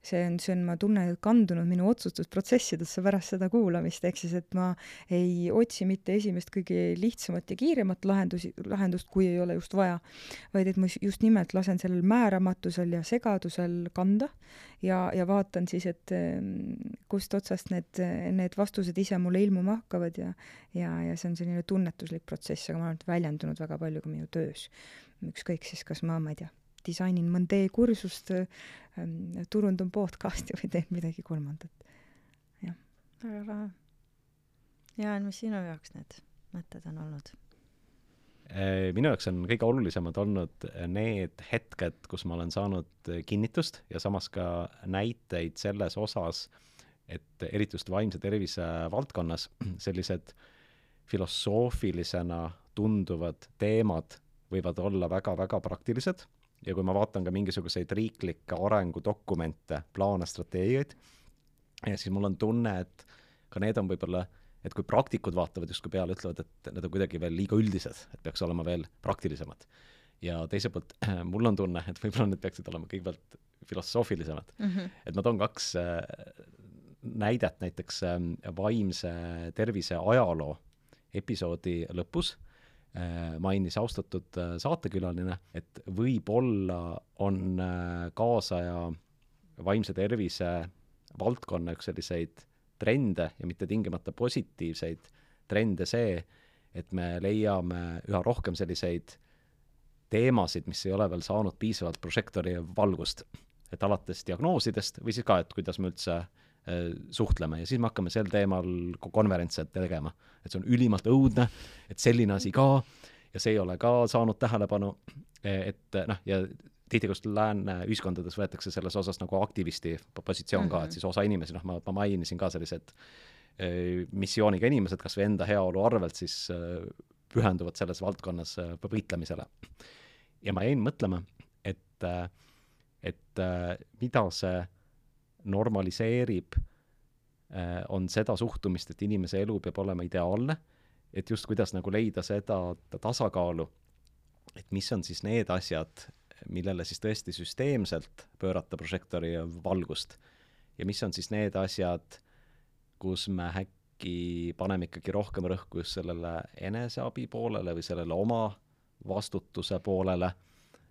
see on, see on, ma tunnen, kandunud minu otsustusprotsessidesse pärast seda kuulamist, ehk siis et ma ei otsi mitte esimest kõige lihtsamat ja kiiremat lahendusi, lahendust, kui ei ole just vaja, vaid et ma just nimelt lasen sellel määramatusel ja segadusel kanda ja, ja vaatan siis, et ehm, kust otsast need, need vastused ise mulle ilmuma hakkavad ja ja, ja see on selline tunnetuslik protsess, aga ma arvan, et väljendunud väga palju ka minu töös ükskõik siis, kas ma, ma ei tea, disainin mõnda e-kursust ähm,, turundan podcast'i või teen midagi kolmandat. jah. väga lahe. Jaan, mis sinu jaoks need mõtted on olnud? Äh, minu jaoks on kõige olulisemad olnud need hetked, kus ma olen saanud kinnitust ja samas ka näiteid selles osas, et eriti just vaimse tervise valdkonnas sellised filosoofilisena tunduvad teemad võivad olla väga-väga praktilised ja kui ma vaatan ka mingisuguseid riiklikke arengudokumente, plaane, strateegiaid, siis mul on tunne, et ka need on võib-olla, et kui praktikud vaatavad justkui peale, ütlevad, et need on kuidagi veel liiga üldised, et peaks olema veel praktilisemad. ja teiselt poolt (clears throat) mul on tunne, et võib-olla need peaksid olema kõigepealt filosoofilisemad mm. -hmm. et ma toon kaks äh, näidet näiteks äh, vaimse tervise ajaloo episoodi lõpus mainis austatud äh, saatekülaline, et võib-olla on äh, kaasaja vaimse tervise valdkonna üks selliseid trende ja mitte tingimata positiivseid trende see, et me leiame üha rohkem selliseid teemasid, mis ei ole veel saanud piisavalt prožektori valgust. et alates diagnoosidest või siis ka, et kuidas me üldse äh, suhtleme ja siis me hakkame sel teemal ko- konverentse tegema. et see on ülimalt õudne, et selline asi ka ja see ei ole ka saanud tähelepanu, et noh, ja tihti just lääne ühiskondades võetakse selles osas nagu aktivisti positsioon mm -hmm. ka, et siis osa inimesi, noh, ma, ma mainisin ka sellised eh, missiooniga inimesed, kas või enda heaolu arvelt, siis pühenduvad selles valdkonnas võitlemisele. ja ma jäin mõtlema, et, et mida see normaliseerib, on seda suhtumist, et inimese elu peab olema ideaalne, et just kuidas nagu leida seda tasakaalu, et mis on siis need asjad, millele siis tõesti süsteemselt pöörata prožektori valgust. Ja mis on siis need asjad, kus me äkki paneme ikkagi rohkem rõhku just sellele eneseabi poolele või sellele oma vastutuse poolele,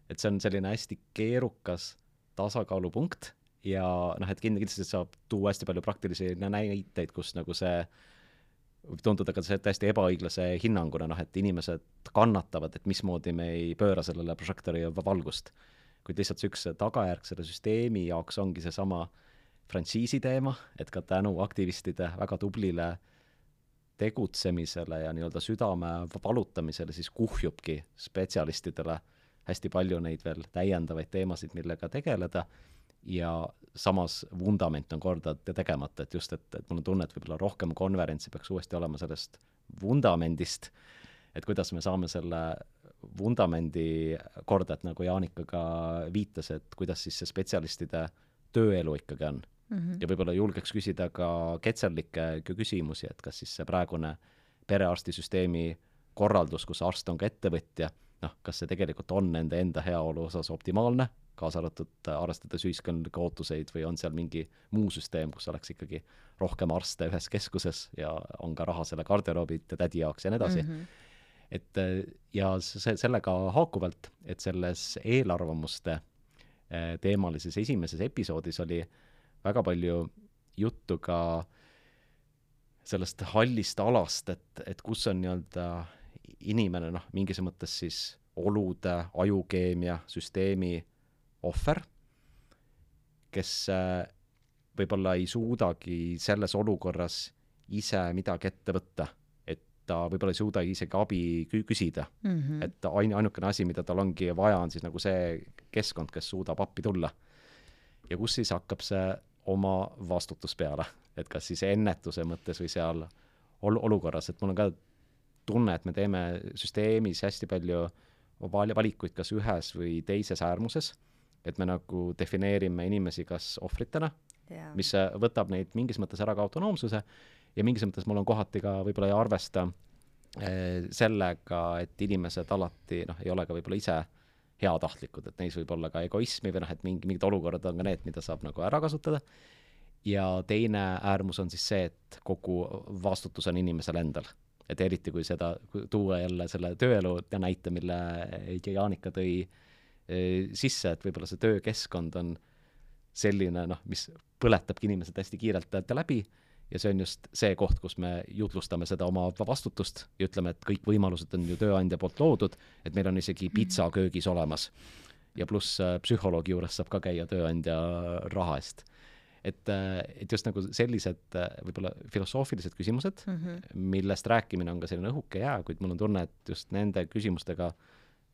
et see on selline hästi keerukas tasakaalupunkt ja noh, et kindlasti saab tuua hästi palju praktilisi näiteid, kus nagu see võib tunduda ka täiesti ebaõiglase hinnanguna, noh et inimesed kannatavad, et mismoodi me ei pööra sellele prožektori valgust. kuid lihtsalt see üks tagajärg selle süsteemi jaoks ongi seesama frantsiisi teema, et ka tänu aktivistide väga tublile tegutsemisele ja nii-öelda südame valutamisele siis kuhjubki spetsialistidele hästi palju neid veel täiendavaid teemasid, millega tegeleda ja samas vundament on korda tegemata, et just, et, et mul on tunne, et võib-olla rohkem konverentsi peaks uuesti olema sellest vundamendist, et kuidas me saame selle vundamendi korda, et nagu Jaanika ka viitas, et kuidas siis see spetsialistide tööelu ikkagi on mm. -hmm. ja võib-olla julgeks küsida ka ketserlikke küsimusi, et kas siis see praegune perearstisüsteemi korraldus, kus arst on ka ettevõtja, noh, kas see tegelikult on nende enda heaolu osas optimaalne kaasa arvatud äh, arvestades ühiskondlikke ootuseid või on seal mingi muu süsteem, kus oleks ikkagi rohkem arste ühes keskuses ja on ka raha selle garderoobi ja tädi jaoks ja nii edasi mm. -hmm. et äh, ja see, sellega haakuvalt, et selles eelarvamuste äh, teemalises esimeses episoodis oli väga palju juttu ka sellest hallist alast, et, et kus on nii-öelda inimene noh, mingis mõttes siis olude, ajukeemia, süsteemi ohver, kes äh, võib-olla ei suudagi selles olukorras ise midagi ette võtta, et ta võib-olla ei suuda isegi abi küsida mm. -hmm. et ain-, ainukene asi, mida tal ongi vaja, on siis nagu see keskkond, kes suudab appi tulla. ja kus siis hakkab see oma vastutus peale, et kas siis ennetuse mõttes või seal ol-, olukorras, et mul on ka tunne, et me teeme süsteemis hästi palju val-, valikuid kas ühes või teises äärmuses et me nagu defineerime inimesi kas ohvritena yeah., mis võtab neid mingis mõttes ära ka autonoomsuse ja mingis mõttes mul on kohati ka võib-olla ei arvesta eh, sellega, et inimesed alati noh, ei ole ka võib-olla ise heatahtlikud, et neis võib olla ka egoismi või noh, et mingi, mingid olukorrad on ka need, mida saab nagu ära kasutada. ja teine äärmus on siis see, et kogu vastutus on inimesel endal. Et eriti, kui seda, tuua jälle selle tööelu näite, mille Jaanika tõi Eh, sisse, et võib-olla see töökeskkond on selline noh, mis põletabki inimesed hästi kiirelt läbi ja see on just see koht, kus me jutlustame seda oma vastutust ja ütleme, et kõik võimalused on ju tööandja poolt loodud, et meil on isegi pitsa köögis olemas. ja pluss äh, psühholoogi juures saab ka käia tööandja raha eest. Et, äh, et just nagu sellised äh, võib-olla filosoofilised küsimused mm, -hmm. millest rääkimine on ka selline õhuke jää, kuid mul on tunne, et just nende küsimustega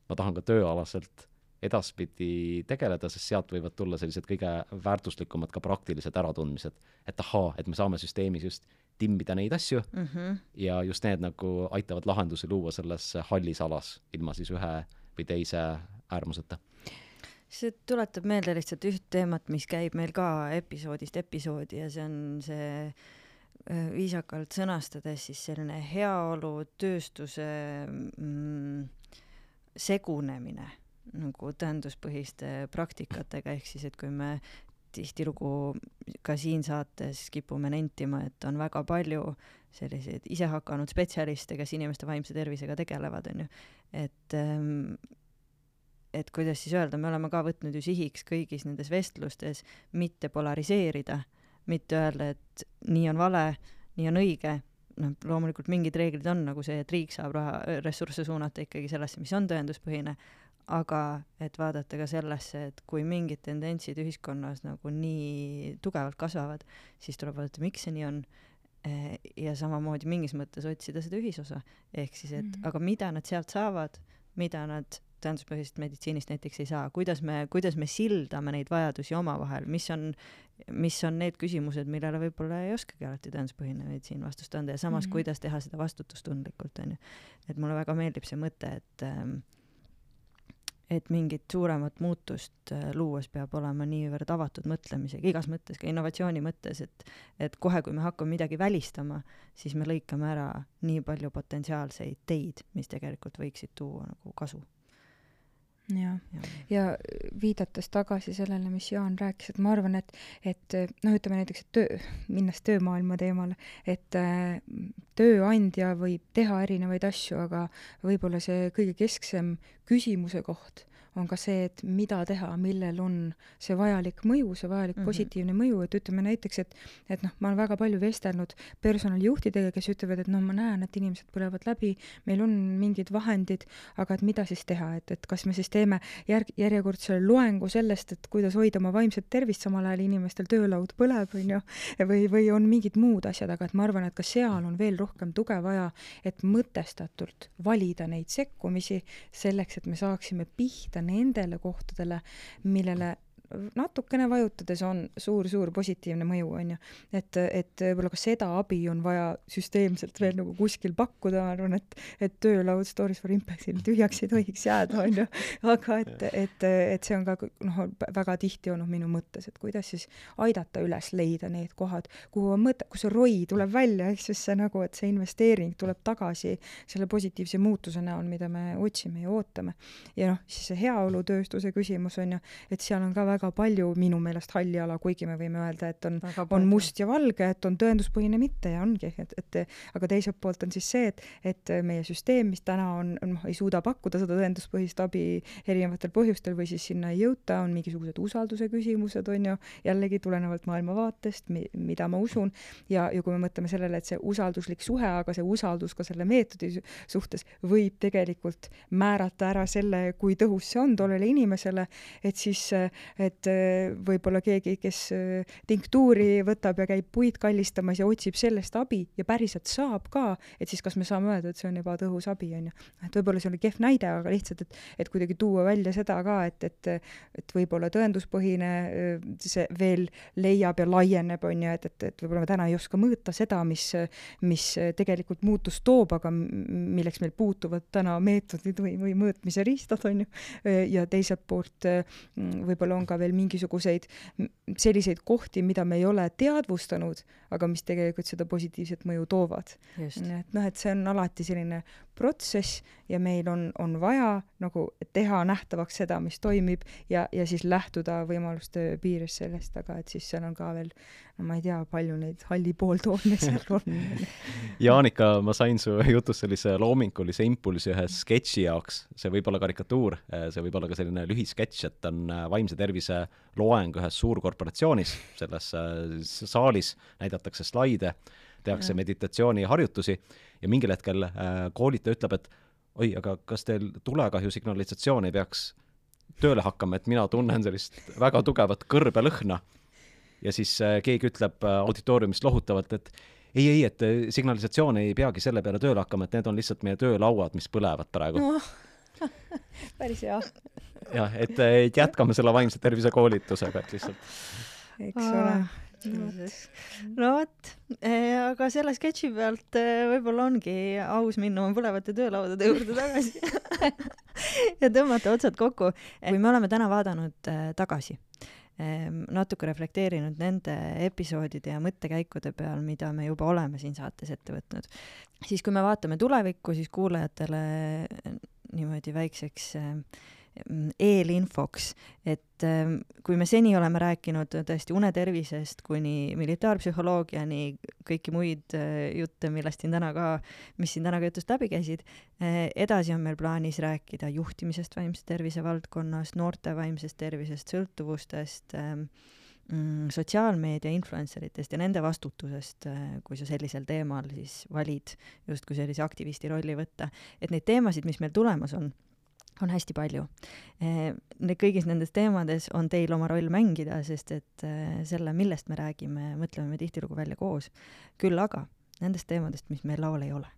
ma tahan ka tööalaselt edaspidi tegeleda, sest sealt võivad tulla sellised kõige väärtuslikumad ka praktilised äratundmised. et ahaa, et me saame süsteemis just timmida neid asju mm -hmm. ja just need nagu aitavad lahendusi luua selles hallis alas, ilma siis ühe või teise äärmuseta see tuletab meelde lihtsalt üht teemat, mis käib meil ka episoodist episoodi ja see on see äh, viisakalt sõnastades siis selline heaolu tööstuse mm, segunemine nagu tõenduspõhiste praktikatega, ehk siis et kui me tihtilugu ka siin saates kipume nentima, et on väga palju selliseid isehakanud spetsialiste, kes inimeste vaimse tervisega tegelevad, on ju, et ähm, et kuidas siis öelda, me oleme ka võtnud ju sihiks kõigis nendes vestlustes mitte polariseerida, mitte öelda, et nii on vale, nii on õige, noh, loomulikult mingid reeglid on nagu see, et riik saab raha, ressursse suunata ikkagi sellesse, mis on tõenduspõhine, aga et vaadata ka sellesse, et kui mingid tendentsid ühiskonnas nagu nii tugevalt kasvavad, siis tuleb vaadata, miks see nii on eh, ja samamoodi mingis mõttes otsida seda ühisosa. ehk siis, et mm -hmm. aga mida nad sealt saavad, mida nad tõenduspõhisest meditsiinist näiteks ei saa, kuidas me, kuidas me sildame neid vajadusi omavahel, mis on, mis on need küsimused, millele võib-olla ei oskagi alati tõenduspõhine meditsiin vastust anda ja samas mm, -hmm. kuidas teha seda vastutustundlikult, on ju. et mulle väga meeldib see mõte, et ähm, et mingit suuremat muutust äh, luues peab olema niivõrd avatud mõtlemisega, igas mõttes, ka innovatsiooni mõttes, et et kohe, kui me hakkame midagi välistama, siis me lõikame ära nii palju potentsiaalseid teid, mis tegelikult võiksid tuua nagu kasu jah, ja viidates tagasi sellele, mis Jaan rääkis, et ma arvan, et, et noh, ütleme näiteks, et töö, minnes töömaailma teemale, et äh, tööandja võib teha erinevaid asju, aga võib-olla see kõige kesksem küsimuse koht on ka see, et mida teha, millel on see vajalik mõju, see vajalik mm -hmm. positiivne mõju, et ütleme näiteks, et et noh, ma olen väga palju vestelnud personalijuhtidega, kes ütlevad, et no ma näen, et inimesed põlevad läbi, meil on mingid vahendid, aga et mida siis teha, et, et kas me siis teeme järg, järjekordse loengu sellest, et kuidas hoida oma vaimset tervist, samal ajal inimestel töölaud põleb, on ju, või, või on mingid muud asjad, aga et ma arvan, et ka seal on veel rohkem tuge vaja, et mõtestatult valida neid sekkumisi selleks, et me saaksime pihta nendele kohtadele, millele natukene vajutades on suur-suur positiivne mõju, on ju. et, et võib-olla ka seda abi on vaja süsteemselt veel nagu kuskil pakkuda, ma arvan, et, et töölaud Stories for Impact'il tühjaks ei tohiks jääda, on ju. aga et, et, et see on ka noh, väga tihti olnud minu mõttes, et kuidas siis aidata üles leida need kohad, kuhu on mõte, kus see ROI tuleb välja, ehk siis see nagu, et see investeering tuleb tagasi selle positiivse muutuse näol, mida me otsime ja ootame. ja noh, siis see heaolutööstuse küsimus on ju, et seal on ka väga väga palju minu meelest halli ala, kuigi me võime öelda, et on, on must ja valge, et on tõenduspõhine mitte ja ongi, et, et aga teiselt poolt on siis see, et, et meie süsteem, mis täna on, noh, ei suuda pakkuda seda tõenduspõhist abi erinevatel põhjustel või siis sinna ei jõuta, on mingisugused usalduse küsimused, on ju, jällegi tulenevalt maailmavaatest, mida ma usun, ja, ja kui me mõtleme sellele, et see usalduslik suhe, aga see usaldus ka selle meetodi suhtes võib tegelikult määrata ära selle, kui tõhus see on tollele inimesele, et siis et äh, võib-olla keegi, kes äh, tinktuuri võtab ja käib puid kallistamas ja otsib sellest abi ja päriselt saab ka, et siis kas me saame öelda, et see on ebatõhus abi, on ju. et võib-olla see oli kehv näide, aga lihtsalt, et, et kuidagi tuua välja seda ka, et, et, et võib-olla tõenduspõhine äh, see veel leiab ja laieneb, on ju, et, et, et võib-olla me täna ei oska mõõta seda, mis, mis tegelikult muutust toob, aga milleks meil puutuvad täna meetodid või, või mõõtmise riistad, on ju. ja teiselt poolt võib-olla on ka veel mingisuguseid selliseid kohti, mida me ei ole teadvustanud, aga mis tegelikult seda positiivset mõju toovad. et noh, et see on alati selline protsess ja meil on, on vaja nagu teha nähtavaks seda, mis toimib ja, ja siis lähtuda võimaluste piires sellest, aga et siis seal on ka veel, no ma ei tea, palju neid halli pooltoone seal (laughs) on. Jaanika, ma sain su jutust sellise loomingulise impulsi ühe sketši jaoks, see võib olla karikatuur, see võib olla ka selline lühisketš, et on vaimse tervise loeng ühes suurkorporatsioonis, selles saalis näidatakse slaide, tehakse meditatsiooniharjutusi ja mingil hetkel äh, koolitaja ütleb, et oi, aga kas teil tulekahju signalisatsioon ei peaks tööle hakkama, et mina tunnen sellist väga tugevat kõrbelõhna. ja siis äh, keegi ütleb äh, auditooriumist lohutavalt, et ei, ei, et signalisatsioon ei peagi selle peale tööle hakkama, et need on lihtsalt meie töölauad, mis põlevad praegu no. (laughs) päris hea. jah, et, et jätkame selle vaimse tervise koolitusega, et lihtsalt. eks ole no vot, eh, aga selle sketši pealt eh, võib-olla ongi aus minna oma põlevate töölaudade juurde tagasi (laughs) ja tõmmata otsad kokku. kui me oleme täna vaadanud eh, tagasi, natuke reflekteerinud nende episoodide ja mõttekäikude peal, mida me juba oleme siin saates ette võtnud, siis kui me vaatame tulevikku, siis kuulajatele niimoodi väikseks äh, Mm, eelinfoks, et ähm, kui me seni oleme rääkinud tõesti unetervisest kuni militaarpsühholoogiani, kõiki muid äh, jutte, millest siin täna ka, mis siin täna ka jutust läbi käisid, äh, edasi on meil plaanis rääkida juhtimisest vaimse tervise valdkonnas, noorte vaimsest tervisest, sõltuvustest, ähm, mm, sotsiaalmeedia influencer itest ja nende vastutusest, äh, kui sa sellisel teemal siis valid justkui sellise aktivisti rolli võtta, et neid teemasid, mis meil tulemas on on hästi palju. Need kõigis nendes teemades on teil oma roll mängida, sest et selle, millest me räägime, mõtleme me tihtilugu välja koos. küll aga nendest teemadest, mis meil laual ei ole.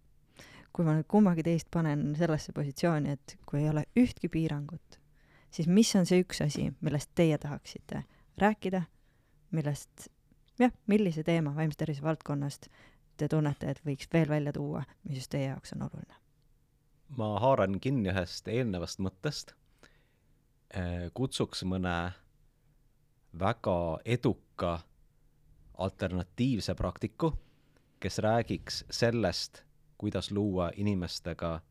kui ma nüüd kummagi teist panen sellesse positsiooni, et kui ei ole ühtki piirangut, siis mis on see üks asi, millest teie tahaksite rääkida, millest jah, millise teema vaimse tervise valdkonnast te tunnete, et võiks veel välja tuua, mis just teie jaoks on oluline? Ma haaran kinni ühest eelnevast mõttest, äh, kutsuks mõne väga eduka alternatiivse praktiku, kes räägiks sellest, kuidas luua inimestega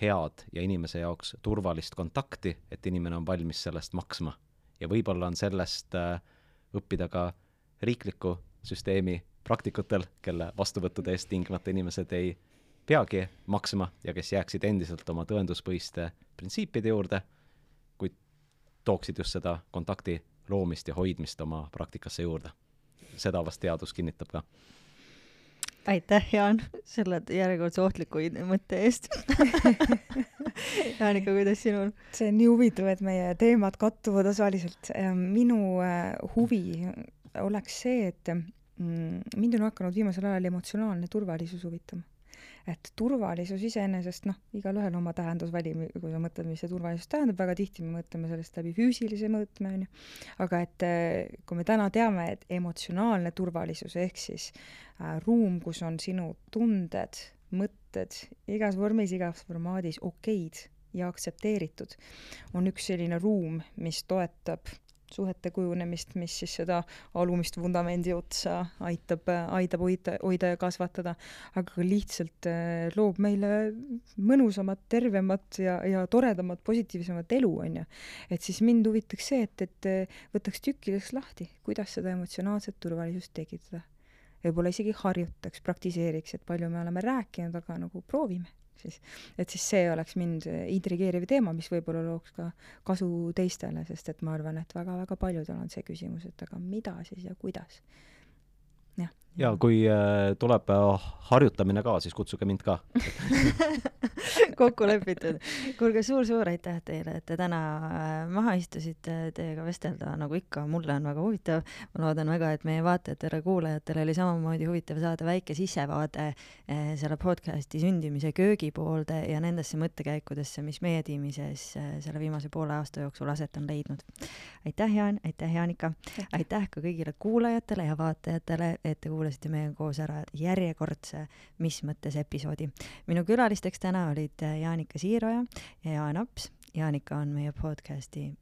head ja inimese jaoks turvalist kontakti, et inimene on valmis sellest maksma. ja võib-olla on sellest äh, õppida ka riikliku süsteemi praktikutel, kelle vastuvõttude eest tingimata inimesed ei peagi maksma ja kes jääksid endiselt oma tõenduspõhiste printsiipide juurde, kuid tooksid just seda kontakti loomist ja hoidmist oma praktikasse juurde. seda vast teadus kinnitab ka aitäh, Jaan, selle järjekordse ohtliku mõtte eest (laughs) Jaanika, kuidas sinul? see on nii huvitav, et meie teemad kattuvad osaliselt. minu äh, huvi oleks see, et mm, mind on hakanud viimasel ajal emotsionaalne turvalisus huvitama et turvalisus iseenesest, noh, igalühel oma tähendusväli, kui sa mõtled, mis see turvalisus tähendab, väga tihti me mõtleme sellest läbi füüsilise mõõtme, on ju. aga et eh, kui me täna teame, et emotsionaalne turvalisus ehk siis äh, ruum, kus on sinu tunded, mõtted igas vormis, igas formaadis okeid ja aktsepteeritud, on üks selline ruum, mis toetab suhete kujunemist, mis siis seda alumist vundamendi otsa aitab, aitab hoida, hoida ja kasvatada, aga lihtsalt äh, loob meile mõnusamat, tervemat ja, ja toredamat, positiivsemat elu, on ju. et siis mind huvitaks see, et, et äh, võtaks tükkideks lahti, kuidas seda emotsionaalset turvalisust tekitada. võib-olla isegi harjutaks, praktiseeriks, et palju me oleme rääkinud, aga nagu proovime siis. et siis see oleks mind intrigeeriv teema, mis võib-olla looks ka kasu teistele, sest et ma arvan, et väga-väga paljudel on see küsimus, et aga mida siis ja kuidas. jah. Ja kui äh, tuleb äh, harjutamine ka, siis kutsuge mind ka (laughs) kokku lepitud. kuulge suur,, suur-suur aitäh teile, et te täna äh, maha istusite teiega vestelda, nagu ikka, mulle on väga huvitav. ma loodan väga, et meie vaatajatele, kuulajatele oli samamoodi huvitav saada väike sissevaade selle podcasti sündimise köögipoolde ja nendesse mõttekäikudesse, mis meie tiimi sees selle viimase poole aasta jooksul aset on leidnud. aitäh, Jaan, aitäh, Jaanika, aitäh ka kõigile kuulajatele ja vaatajatele, et te kuulasite meiega koos ära järjekordse Mis mõttes episoodi. minu külalisteks täna olid äh, Jaanika Siiroja ja Jaan Aps. Jaanika on meie podcasti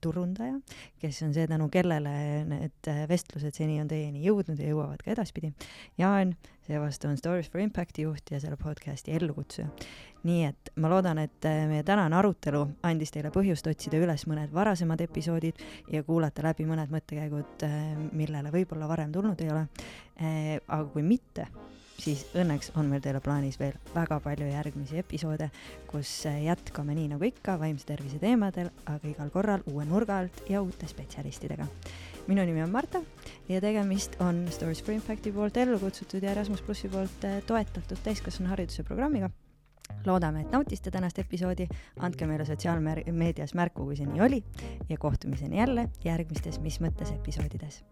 turundaja, kes on see, tänu kellele need äh, vestlused seni on teieni jõudnud ja jõuavad ka edaspidi. Jaan seevastu on Stories for Impacti juht ja selle podcasti ellukutsuja. nii et ma loodan, et meie tänane arutelu andis teile põhjust otsida üles mõned varasemad episoodid ja kuulata läbi mõned mõttekäigud, millele võib-olla varem tulnud ei ole. aga kui mitte, siis õnneks on meil teile plaanis veel väga palju järgmisi episoode, kus jätkame nii nagu ikka vaimse tervise teemadel, aga igal korral uue nurga alt ja uute spetsialistidega. minu nimi on Marta ja tegemist on Stories for Impacti poolt ellu kutsutud ja Erasmus plussi poolt eh, toetatud täiskasvanuhariduse programmiga. Loodame, et nautisite tänast episoodi, andke meile sotsiaalmeedias märku, kui see nii oli ja kohtumiseni jälle järgmistes Mis mõttes episoodides